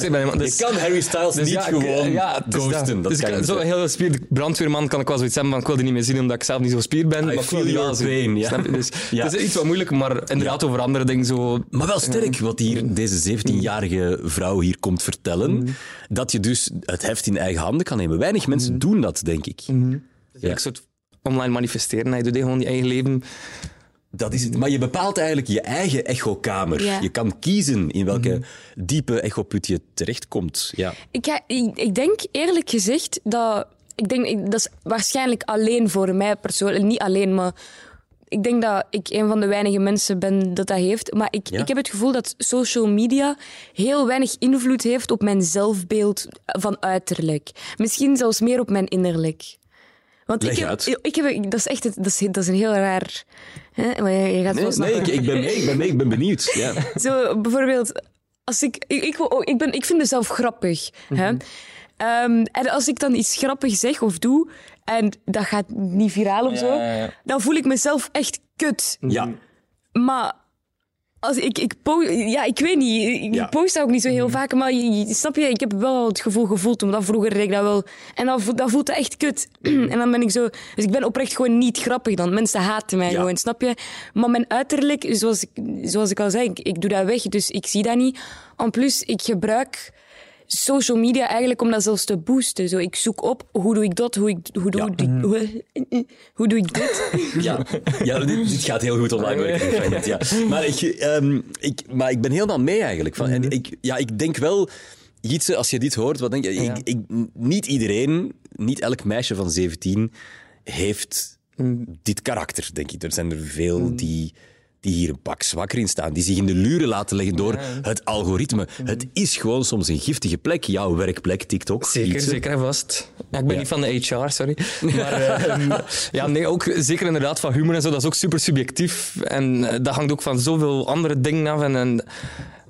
ik ben. Dus- je kan Harry Styles dus niet ja, gewoon ja, ghosten. Dat dus kan Zo'n heel gespierde brandweerman kan ik wel zoiets hebben, maar ik wil die niet meer zien omdat ik zelf niet zo spierd ben. maar ik wil wel zien. ja. Snap je? Dus Ja. Het is iets wat moeilijk, maar inderdaad over andere dingen zo... Maar wel sterk wat hier deze 17-jarige vrouw hier komt vertellen. Dat je dus het heft in eigen handen kan nemen. Weinig mensen doen dat, denk ik. Ja. Een soort online manifesteren. Je doet gewoon je eigen leven. Dat is het. Maar je bepaalt eigenlijk je eigen echokamer. Ja. Je kan kiezen in welke diepe echoput je terechtkomt. Ja. Ik, ga- ik, ik denk eerlijk gezegd dat. Ik denk, dat is waarschijnlijk alleen voor mij persoonlijk. Niet alleen, maar ik denk dat ik een van de weinige mensen ben dat dat heeft. Maar ik, Ja. ik heb het gevoel dat social media heel weinig invloed heeft op mijn zelfbeeld van uiterlijk. Misschien zelfs meer op mijn innerlijk. Want Leg ik heb, uit. Ik heb, dat, is echt, dat, is, dat is een heel raar. Hè? Maar je, je gaat Nee, wel nee ik, ik, ben mee, ik ben mee, ik ben benieuwd. Ja. Zo, bijvoorbeeld, als ik, ik, ik, ik, ben, ik vind mezelf grappig. hè? Ehm, en als ik dan iets grappig zeg of doe, en dat gaat niet viraal of zo, ja. dan voel ik mezelf echt kut. ja. Maar Als ik, ik, ja, ik weet niet. Ik Ja. post dat ook niet zo heel vaak. Maar je, je- snap je, ik heb wel het gevoel gevoeld. Omdat vroeger deed ik dat wel. En dan, voelt- dat voelt het echt kut. en dan ben ik zo. Dus ik ben oprecht gewoon niet grappig dan. Mensen haten mij Ja. gewoon, snap je? Maar mijn uiterlijk, zoals ik, zoals ik al zei, ik, ik doe dat weg. Dus ik zie dat niet. En plus, ik gebruik social media eigenlijk om dat zelfs te boosten. Zo, ik zoek op hoe doe ik dat, hoe, ik, hoe, doe, Ja. die- hoe, hoe doe ik dit. Ja, ja dit, dit gaat heel goed online werken. fragment, Ja. Maar, ik, ehm, ik, maar ik ben helemaal mee eigenlijk. Van, en ik, ja, ik denk wel, Jitse, als je dit hoort, wat denk je? Ja. Ik, ik, niet iedereen, niet elk meisje van 17 heeft dit karakter, denk ik. Er zijn er veel die, die hier een pak zwakker in staan, die zich in de luren laten leggen door het algoritme. Het is gewoon soms een giftige plek, jouw werkplek, TikTok. Zeker, zeker en vast. Ja, ik ben Ja. niet van de HR, sorry. Maar ehm, ja, nee, ook zeker inderdaad van humor en zo, dat is ook super subjectief. En eh, dat hangt ook van zoveel andere dingen af. En, en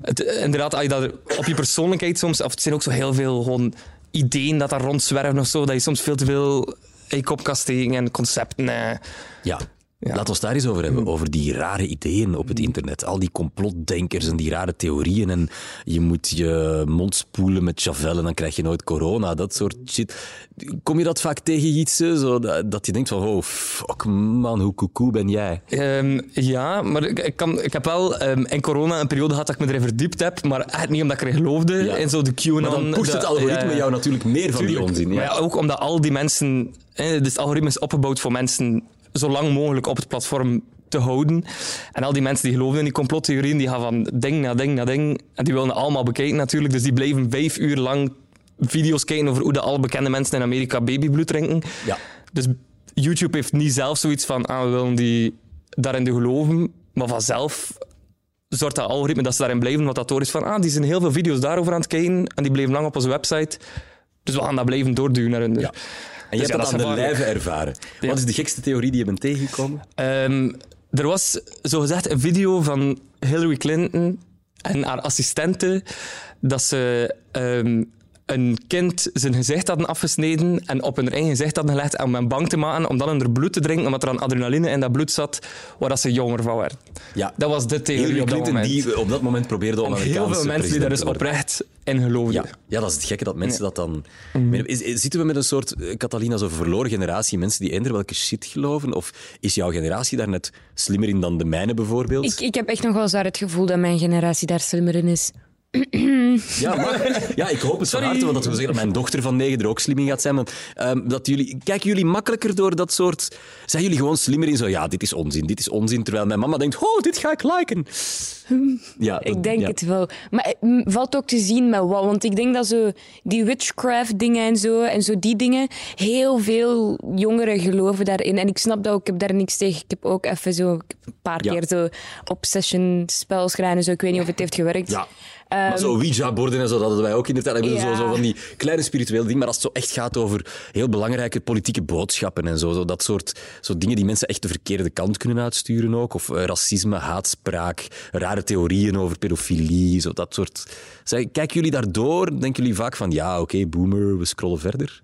het, inderdaad, als je dat op je persoonlijkheid soms, of het zijn ook zo heel veel gewoon ideeën dat daar rondzwerven of zo, dat je soms veel te veel in je kop en concepten. eh. Ja. Ja. Laat ons daar eens over hebben, over die rare ideeën op het internet. Al die complotdenkers en die rare theorieën. En je moet je mond spoelen met Javel en dan krijg je nooit corona. Dat soort shit. Kom je dat vaak tegen iets, zo, dat, je denkt van, oh, fuck man, hoe koekoe ben jij? Ehm, ja, maar ik, ik, kan, ik heb wel ehm, in corona een periode gehad dat ik me erin verdiept heb, maar echt niet omdat ik erin geloofde. Ja. In zo de QAnon. Maar dan pusht het algoritme ja, jou natuurlijk meer van die onzin. Maar Ja. ja, ook omdat al die mensen... Dus het algoritme is opgebouwd voor mensen zo lang mogelijk op het platform te houden. En al die mensen die geloven in die complottheorieën, die gaan van ding naar ding naar ding. En die willen allemaal bekijken natuurlijk. Dus die blijven vijf uur lang video's kijken over hoe de al bekende mensen in Amerika babybloed drinken. Ja. Dus YouTube heeft niet zelf zoiets van, ah, we willen die daarin de geloven. Maar vanzelf zorgt dat algoritme dat ze daarin blijven. Wat dat door is van, ah, die zijn heel veel video's daarover aan het kijken. En die blijven lang op onze website. Dus we gaan dat blijven doorduwen naar hun. Ja. En je Dus hebt ja, dat dat aan de lijve ervaren. Ja. Wat is de gekste theorie die je bent tegengekomen? Ehm, er was zogezegd een video van Hillary Clinton en haar assistente dat ze ehm, een kind zijn gezicht hadden afgesneden en op hun eigen gezicht hadden gelegd om hem bang te maken, om dan in haar bloed te drinken, omdat er aan adrenaline in dat bloed zat, waar dat ze jonger van werd. Ja. Dat was de theorie Hillary op dat Clinton moment. die op dat moment probeerde om en heel Amerikaanse veel mensen die daar dus oprecht in geloofden. Ja, ja, dat is het gekke dat mensen dat dan. Is, is- zitten we met een soort, eh, Catalina, zo'n verloren generatie mensen die eender welke shit geloven? Of is jouw generatie daar net slimmer in dan de mijne bijvoorbeeld? Ik, ik heb echt nog wel zwaar het gevoel dat mijn generatie daar slimmer in is. Ja, maar, ja, ik hoop het van harte, want dat wil zeggen dat mijn dochter van negen er ook slim in gaat zijn. Want, ehm, dat jullie, kijken jullie makkelijker door dat soort... Zijn jullie gewoon slimmer in zo, ja, dit is onzin, dit is onzin, terwijl mijn mama denkt, oh, dit ga ik liken. Ja, dat- Ik denk ja. het wel. Maar het m, valt ook te zien met wat. Want ik denk dat zo die witchcraft dingen en zo, en zo die dingen, heel veel jongeren geloven daarin. En ik snap dat ook, ik heb daar niks tegen. Ik heb ook even zo een paar Ja. keer zo obsession spels gedaan en zo. Ik weet niet of het heeft gewerkt. Ja. Maar zo Ouija-borden en zo, dat hadden wij ook in de tijd. Ik bedoel, Ehm, Ja. zo, zo van die kleine spirituele dingen. Maar als het zo echt gaat over heel belangrijke politieke boodschappen en zo, zo dat soort zo dingen die mensen echt de verkeerde kant kunnen uitsturen ook. Of eh, racisme, haatspraak, rare theorieën over pedofilie, zo dat soort... Zeg, kijken jullie daardoor? Denken jullie vaak van, ja, oké, boomer, we scrollen verder?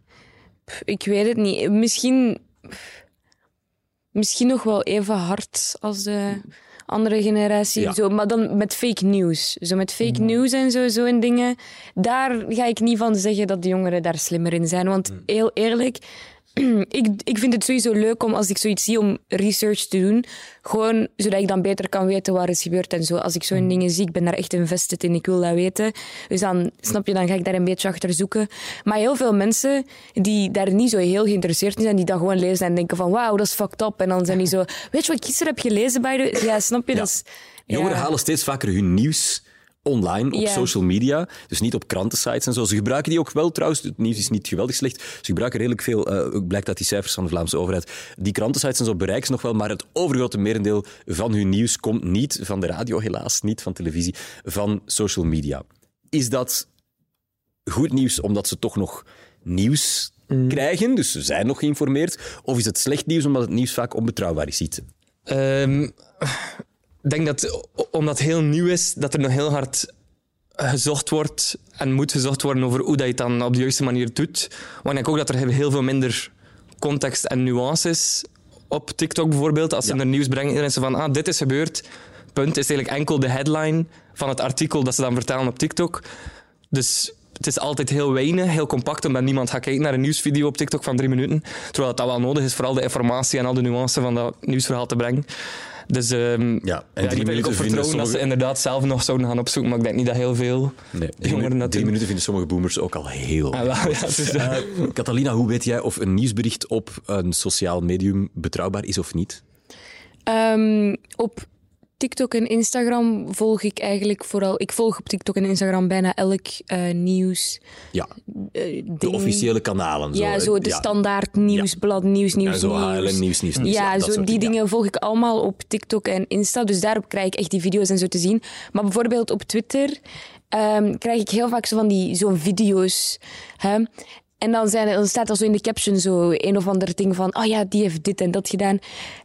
Ik weet het niet. Misschien, misschien nog wel even hard als de andere generatie. Ja. Zo, maar dan met fake news. Zo met fake news en zo, zo en dingen. Daar ga ik niet van zeggen dat de jongeren daar slimmer in zijn. Want heel eerlijk, ik, ik vind het sowieso leuk om als ik zoiets zie om research te doen. Gewoon zodat ik dan beter kan weten waar is gebeurd en zo. Als ik zo'n dingen zie, ik ben daar echt invested in, ik wil dat weten. Dus dan, snap je, dan ga ik daar een beetje achter zoeken. Maar heel veel mensen die daar niet zo heel geïnteresseerd in zijn, die dat gewoon lezen en denken van wauw, dat is fucked up. En dan zijn die zo, weet je wat ik gisteren heb gelezen bij de... Ja, snap je? Ja. Dat is, Jongeren ja. halen steeds vaker hun nieuws online, op social media. Dus niet op krantensites en zo. Ze gebruiken die ook wel trouwens. Het nieuws is niet geweldig slecht. Ze gebruiken redelijk veel, eh, ook blijkt uit die cijfers van de Vlaamse overheid. Die krantensites en zo bereiken ze nog wel, maar het overgrote merendeel van hun nieuws komt niet van de radio, helaas, niet van televisie, van social media. Is dat goed nieuws omdat ze toch nog nieuws krijgen, dus ze zijn nog geïnformeerd? Of is het slecht nieuws omdat het nieuws vaak onbetrouwbaar is? Ik denk dat omdat het heel nieuw is, dat er nog heel hard gezocht wordt en moet gezocht worden over hoe dat je het dan op de juiste manier doet. Maar ik denk ook dat er heel veel minder context en nuance is op TikTok bijvoorbeeld. Als ze Ja. er nieuws brengen, iedereen zo van, ah, dit is gebeurd. punt is eigenlijk enkel de headline van het artikel dat ze dan vertellen op TikTok. Dus het is altijd heel weinig, heel compact, omdat niemand gaat kijken naar een nieuwsvideo op TikTok van drie minuten. Terwijl dat wel nodig is, vooral de informatie en al de nuances van dat nieuwsverhaal te brengen. Dus ehm, Ja, en drie minuten op vinden vertrouwen dat ze sommige- inderdaad zelf nog zouden gaan opzoeken, maar ik denk niet dat heel veel Nee, drie, jongeren minuten, dat drie doen. minuten vinden sommige boomers ook al heel. Ah, wel, ja, Eh, Catalina, hoe weet jij of een nieuwsbericht op een sociaal medium betrouwbaar is of niet? Ehm, op TikTok en Instagram volg ik eigenlijk vooral... Ik volg op TikTok en Instagram bijna elk eh, nieuws. Ja, eh, de officiële kanalen. Zo, Ja, zo de Ja. standaard nieuwsblad, nieuws, nieuws, zo nieuws. HLN, nieuws, nieuws, nieuws. Ja, zo die dingen. dingen volg ik allemaal op TikTok en Insta. Dus daarop krijg ik echt die video's en zo te zien. Maar bijvoorbeeld op Twitter ehm, krijg ik heel vaak zo van die zo'n video's. Hè? En dan, zijn, dan staat er zo in de caption zo een of ander ding van... Oh ja, die heeft dit en dat gedaan.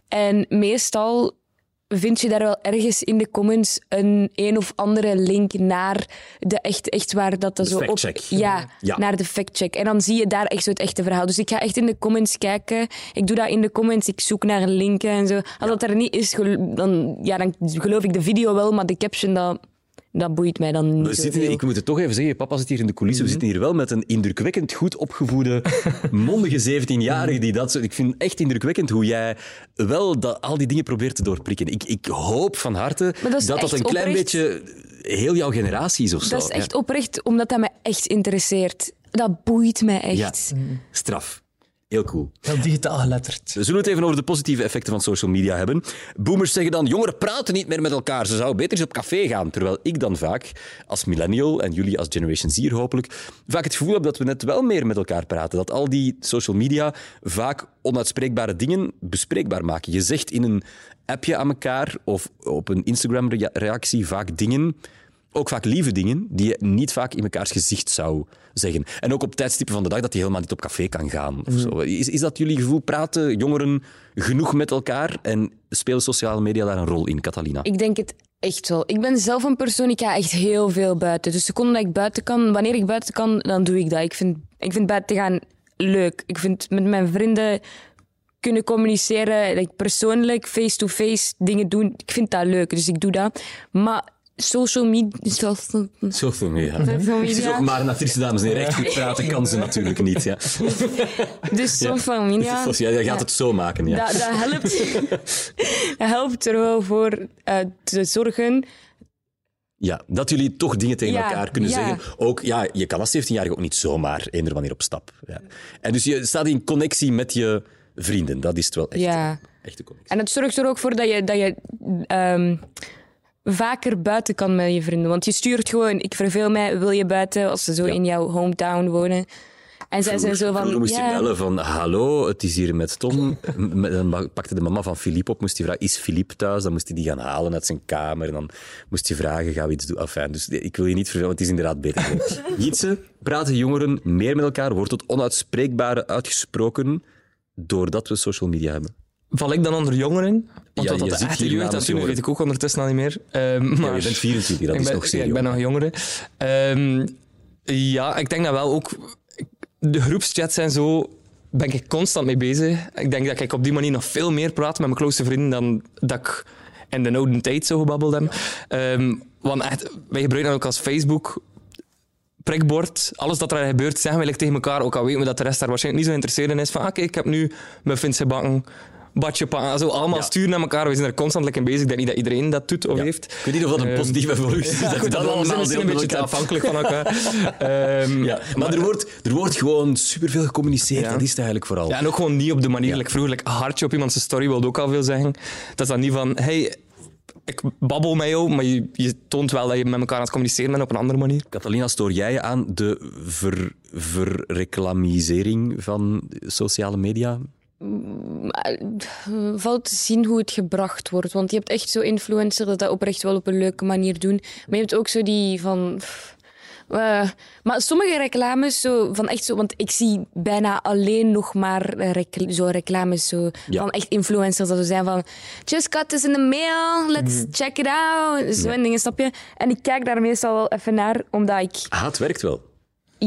En meestal vind je daar wel ergens in de comments een een of andere link naar de echt, echt waar dat dat De zo op... factcheck. Ja, Ja. naar de factcheck. En dan zie je daar echt zo het echte verhaal. Dus ik ga echt in de comments kijken. Ik doe dat in de comments. Ik zoek naar linken en zo. Als dat er niet is, dan, ja, dan geloof ik de video wel, maar de caption, dat, dat boeit mij dan niet We zitten, ik moet het toch even zeggen, papa zit hier in de coulissen. We zitten hier wel met een indrukwekkend goed opgevoede, mondige 17-jarige die dat. Ik vind het echt indrukwekkend hoe jij wel dat, al die dingen probeert te doorprikken. Ik, ik hoop van harte dat dat een klein oprecht. beetje heel jouw generatie is of zo. Dat is echt Ja. oprecht, omdat dat mij echt interesseert. Dat boeit mij Ja, echt. straf. Heel cool. heel digitaal geletterd. We zullen het even over de positieve effecten van social media hebben. Boomers zeggen dan, jongeren praten niet meer met elkaar. Ze zouden beter eens op café gaan. Terwijl ik dan vaak, als millennial en jullie als Generation Z hopelijk, vaak het gevoel heb dat we net wel meer met elkaar praten. Dat al die social media vaak onuitspreekbare dingen bespreekbaar maken. Je zegt in een appje aan elkaar of op een Instagram-reactie vaak dingen ook vaak lieve dingen die je niet vaak in mekaars gezicht zou zeggen. En ook op tijdstippen van de dag dat je helemaal niet op café kan gaan. Of zo. Is, is dat jullie gevoel? Praten jongeren genoeg met elkaar en spelen sociale media daar een rol in, Catalina? Ik denk het echt wel. Ik ben zelf een persoon, ik ga echt heel veel buiten. Dus de seconde dat ik buiten kan, wanneer ik buiten kan, dan doe ik dat. Ik vind, ik vind buiten gaan leuk. Ik vind met mijn vrienden kunnen communiceren, like persoonlijk, face-to-face dingen doen. Ik vind dat leuk, dus ik doe dat. Maar social media... Social media. social ook media maar een actrice, dames en heren. Echt goed praten kan ze natuurlijk niet. Ja. dus social media... Dus jij gaat het zo maken. Ja. Dat, dat, helpt, dat helpt er wel voor eh, te zorgen Ja, dat jullie toch dingen tegen Ja, elkaar kunnen ja. zeggen. Ook, ja, je kan als 17-jarige ook niet zomaar eender wanneer op stap. Ja. En dus je staat in connectie met je vrienden. Dat is het wel echt. Ja. Echte connectie. En het zorgt er ook voor dat je, dat je ehm, vaker buiten kan met je vrienden. Want je stuurt gewoon, ik verveel mij, wil je buiten, als ze zo in jouw hometown wonen. En zij zijn zo van, Vroeger moest je ja, bellen van, hallo, het is hier met Tom. Dan pakte de mama van Filip op, moest hij vragen, is Filip thuis? Dan moest hij die gaan halen uit zijn kamer. En dan moest je vragen, gaan we iets doen? Enfin, dus ik wil je niet vervelen, want het is inderdaad beter. Jitse, praten jongeren meer met elkaar? Wordt het onuitspreekbare uitgesproken doordat we social media hebben? Val ik dan onder jongeren? Want Ja, dat de zit echte jeugd jongeren. weet ik ook ondertussen al niet meer. Ehm, maar Ja, je bent 24, dat ik is ben, nog zeer ja, ik ben nog jongere. Ehm, ja, ik denk dat wel ook... De groepschats en zo ben ik constant mee bezig. Ik denk dat ik op die manier nog veel meer praat met mijn close vrienden dan dat ik in de oude tijd zo gebabbeld heb. Ehm, want echt, wij gebruiken dat ook als Facebook prikbord. Alles dat er gebeurt, zeggen we tegen elkaar. Ook al weten we dat de rest daar waarschijnlijk niet zo geïnteresseerd in is. Van, ah, kijk, ik heb nu muffins gebakken, badje. Zo allemaal Ja. sturen naar elkaar. We zijn er constant in bezig. Ik denk niet dat iedereen dat doet of Ja. heeft. Ik weet niet of dat een Ehm, positieve evolutie is. Dat goed, je dat dat we zijn allemaal een beetje afhankelijk van elkaar. Ehm, Ja, maar er wordt, er wordt gewoon superveel gecommuniceerd. Dat is het eigenlijk vooral. Ja, en ook gewoon niet op de manier, like vroeger, like, hartje op iemands story wilde ook al veel zeggen. Dat is dan niet van, hey, ik babbel met jou, maar je, je toont wel dat je met elkaar aan het communiceren bent op een andere manier. Catalina, stoor jij je aan de ver, verreclamisering van sociale media? Eh, valt te zien hoe het gebracht wordt. Want je hebt echt zo influencers dat dat oprecht wel op een leuke manier doen. Maar je hebt ook zo die van... pff, eh, maar sommige reclames, zo, van echt zo, want ik zie bijna alleen nog maar recl- zo reclames zo, Ja. van echt influencers dat ze zijn van just got this in the mail, let's check it out. Zo en dingen, snap je? En ik kijk daar meestal wel even naar, omdat ik Ah, het werkt wel.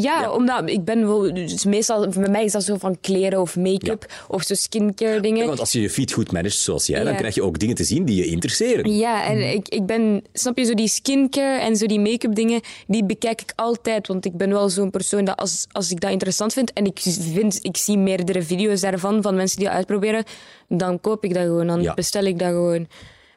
Ja, Ja. omdat ik ben wel... Dus meestal, bij mij is dat zo van kleren of make-up of zo skincare dingen. Want als je je feed goed managt zoals jij, dan Ja. krijg je ook dingen te zien die je interesseren. Ja, en ik, ik ben, snap je, zo die skincare en zo die make-up dingen, die bekijk ik altijd. Want ik ben wel zo'n persoon dat als, als ik dat interessant vind en ik, vind, ik zie meerdere video's daarvan, van mensen die dat uitproberen, dan koop ik dat gewoon, dan Ja. bestel ik dat gewoon.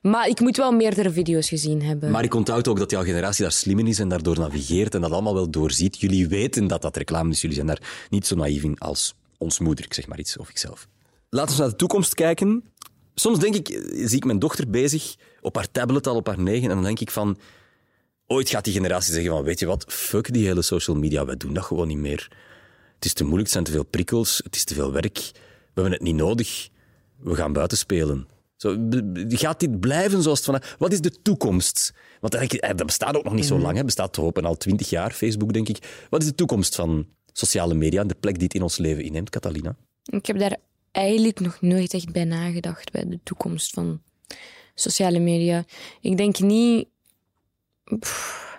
Maar ik moet wel meerdere video's gezien hebben. Maar ik onthoud ook dat jouw generatie daar slim in is en daardoor navigeert en dat allemaal wel doorziet. Jullie weten dat dat reclame is, jullie zijn daar niet zo naïef in als ons moeder, ik zeg maar iets, of ikzelf. Laten we naar de toekomst kijken. Soms denk ik, eh, zie ik mijn dochter bezig op haar tablet al op haar negen en dan denk ik van, ooit gaat die generatie zeggen van, weet je wat, fuck die hele social media, wij doen dat gewoon niet meer. Het is te moeilijk, het zijn te veel prikkels, het is te veel werk, we hebben het niet nodig, we gaan buiten spelen. Zo, gaat dit blijven zoals het van... Wat is de toekomst? Want eh, dat bestaat ook nog niet zo lang. Het bestaat te hopen al twintig jaar, Facebook, denk ik. Wat is de toekomst van sociale media en de plek die het in ons leven inneemt, Catalina? Ik heb daar eigenlijk nog nooit echt bij nagedacht, bij de toekomst van sociale media. Ik denk niet... Pff,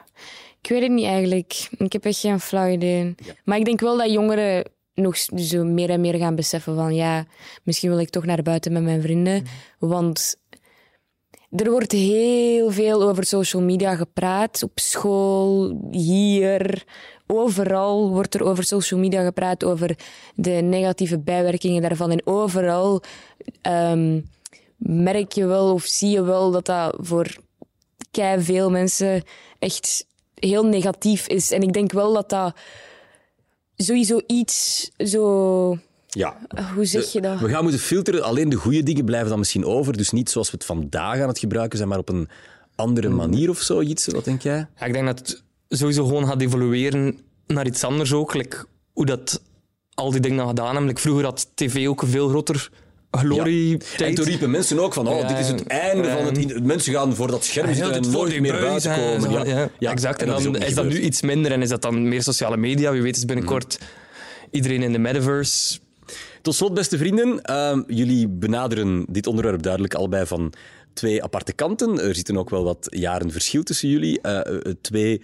ik weet het niet eigenlijk. Ik heb echt geen flauw idee. Maar ik denk wel dat jongeren nog zo meer en meer gaan beseffen van ja, misschien wil ik toch naar buiten met mijn vrienden. Want er wordt heel veel over social media gepraat. Op school, hier, overal wordt er over social media gepraat. Over de negatieve bijwerkingen daarvan. En overal ehm, merk je wel of zie je wel dat dat voor kei veel mensen echt heel negatief is. En ik denk wel dat dat sowieso iets zo. Ja. Hoe zeg je dat? We gaan moeten filteren. Alleen de goede dingen blijven dan misschien over. Dus niet zoals we het vandaag aan het gebruiken zijn, maar op een andere manier of zo. Iets, wat denk jij? Ja, ik denk dat het sowieso gewoon gaat evolueren naar iets anders ook. Like hoe dat al die dingen gedaan hebben. Like vroeger had tv ook een veel groter glorie En toen riepen mensen ook van, oh, Ja, dit is het einde van het... Mensen gaan voor dat scherm zitten en nooit meer buiten komen. Ja, ja. Ja, exact. en En dat is dan is, dat nu iets minder en is dat dan meer sociale media. Wie weet is binnenkort iedereen in de metaverse. Tot slot, beste vrienden. ehm, jullie benaderen dit onderwerp duidelijk allebei van twee aparte kanten. Er zitten ook wel wat jaren verschil tussen jullie. Eh, eh, twee,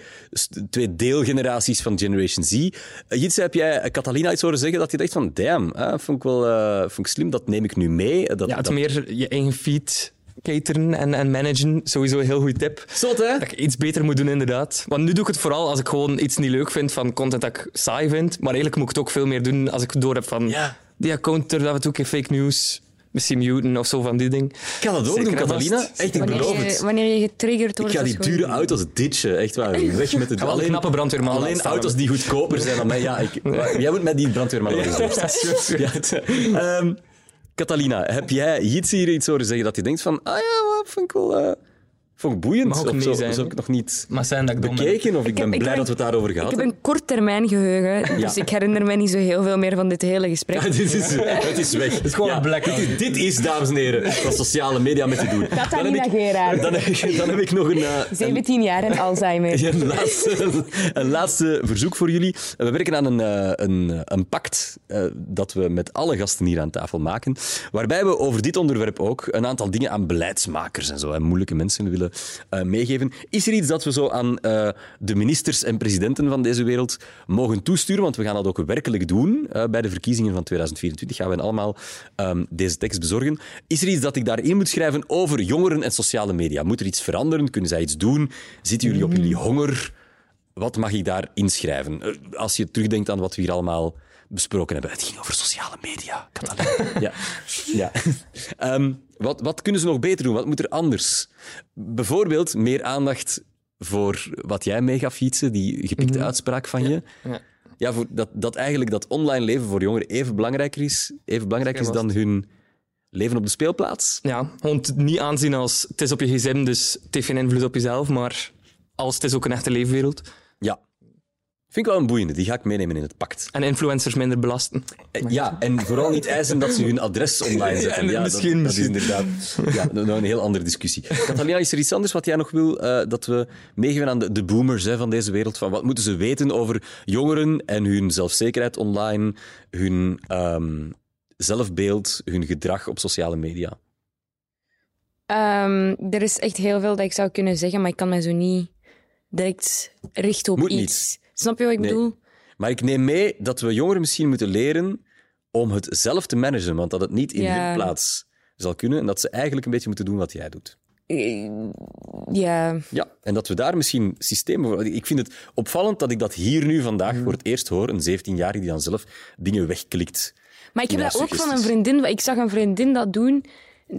twee deelgeneraties van Generation Z. Uh, Jitse, heb jij Catalina iets horen zeggen dat je dacht van damn, vond, ik wel, vond ik slim, dat neem ik nu mee. Dat, Ja, het dat... meer je eigen feed cateren en, en managen. Sowieso een heel goede tip. Zot, hè? Dat ik iets beter moet doen, inderdaad. Want nu doe ik het vooral als ik gewoon iets niet leuk vind van content dat ik saai vind. Maar eigenlijk moet ik het ook veel meer doen als ik door heb van Ja. die account af en toe een keer fake news, misschien muten of zo van die ding. Ik ga dat ook Zeker doen, en vast. Echt, ik Wanneer beloof je, het. wanneer je getriggerd Ik wordt. ga dat die gewoon- dure auto's ditchen, echt waar. Weg met het wel een knappe brandweerman Alleen auto's die goedkoper zijn dan mij. Ja, ik, jij moet met die brandweerman. Ja, het- ehm, Catalina, heb jij Jitsi hier iets horen zeggen dat je denkt van, ah ja, wat vond ik wel eh, vond ik boeiend? Mag ook of zo, zijn, zo hè? ik nog niet Maar zijn dat ik bekeken, of ik, Ik ben heb- blij dat we het daarover gehad Ik heb hebben. een kort termijn geheugen, dus ik herinner me niet zo heel veel meer van dit hele gesprek. Ja, dit is, het is weg. Het is gewoon een blackout. Dit is, dit is, dames en heren, wat sociale media met je doen. Catalina dan, heb ik, dan, heb ik, dan heb ik nog een, eh, een, 17 jaar en Alzheimer. Een, laatste, een laatste verzoek voor jullie. We werken aan een, eh, een, een pact eh, dat we met alle gasten hier aan tafel maken. Waarbij we over dit onderwerp ook een aantal dingen aan beleidsmakers en zo, en moeilijke mensen willen eh, meegeven. Is er iets dat we zo aan eh, de ministers en presidenten van deze wereld mogen toesturen? Want we gaan dat ook werkelijk doen. eh, bij de verkiezingen van 2024 gaan we allemaal ehm, deze tekst bezorgen. Is er iets dat ik daarin moet schrijven over jongeren en sociale media? Moet er iets veranderen? Kunnen zij iets doen? Zitten jullie op jullie honger? Wat mag ik daar inschrijven? Als je terugdenkt aan wat we hier allemaal besproken hebben. Het ging over sociale media, Catalina. ja. ja. Ehm, wat, wat kunnen ze nog beter doen? Wat moet er anders? Bijvoorbeeld meer aandacht voor wat jij mee Fietsen, die gepikte uitspraak van je. Ja. Ja, voor dat, dat eigenlijk dat online leven voor jongeren even belangrijker is, even belangrijker is dan hun leven op de speelplaats. Ja, het niet aanzien als het is op je gsm, dus het heeft geen invloed op jezelf, maar als het is ook een echte leefwereld. Vind ik wel een boeiende, die ga ik meenemen in het pact. En influencers minder belasten. Eh, Ja, en vooral niet eisen dat ze hun adres online zetten. Ja, Ja, misschien, dat, dat is misschien. inderdaad ja, nou, nou een heel andere discussie. Catalina, is er iets anders wat jij nog wil eh, dat we meegeven aan de, de boomers hè, van deze wereld? Van wat moeten ze weten over jongeren en hun zelfzekerheid online, hun ehm, zelfbeeld, hun gedrag op sociale media? Ehm, er is echt heel veel dat ik zou kunnen zeggen, maar ik kan mij zo niet direct richten op Moet iets. niet. Snap je wat ik Nee. bedoel? Maar ik neem mee dat we jongeren misschien moeten leren om het zelf te managen, want dat het niet in Ja. hun plaats zal kunnen en dat ze eigenlijk een beetje moeten doen wat jij doet. Eh, Ja, Ja, en dat we daar misschien systemen voor... Ik vind het opvallend dat ik dat hier nu vandaag voor het eerst hoor, een 17-jarige die dan zelf dingen wegklikt. Maar ik heb dat ook van een vriendin. Ik zag een vriendin dat doen.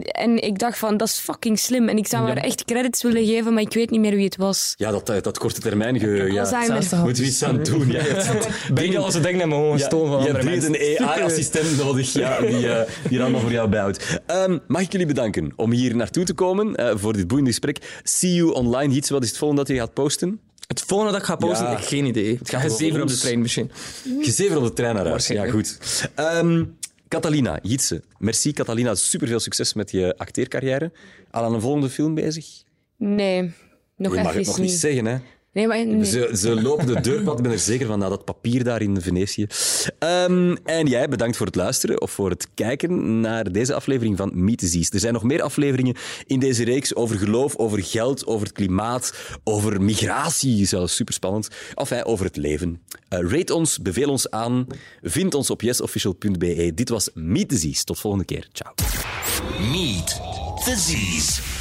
En ik dacht van, dat is fucking slim. En ik zou haar echt credits willen geven, maar ik weet niet meer wie het was. Ja, dat, eh, dat korte termijn geheugen. Ja. Alzheimer. Moet we iets aan doen. Ja, Ben je als ze denken dat we gewoon Ja, stoom van je andere hebt mensen. een AI-assistent nodig ja, die, die er allemaal voor jou bijhoudt. Ehm, mag ik jullie bedanken om hier naartoe te komen eh, voor dit boeiende gesprek. See you online. Iets, wat is het volgende dat je gaat posten? Het volgende dat ik ga posten, Ja. ik heb geen idee. Het gaat zeven op de trein misschien. Gezever op de trein naar huis. Ja, goed. Ehm, Catalina, Jitse. Merci, Catalina. Superveel succes met je acteercarrière. Al aan een volgende film bezig? Nee, nog je mag het nog niet. niet zeggen, hè? Nee, maar nee. Ze, ze lopen de deurpad, ik ben er zeker van, na dat papier daar in Venetië. Ehm, en jij, bedankt voor het luisteren of voor het kijken naar deze aflevering van Meet the Zees. Er zijn nog meer afleveringen in deze reeks over geloof, over geld, over het klimaat, over migratie, zelfs superspannend. Enfin, over het leven. Eh, rate ons, beveel ons aan, vind ons op yesofficial.be. Dit was Meet the Zees. Tot volgende keer. Ciao. Meet the Z's.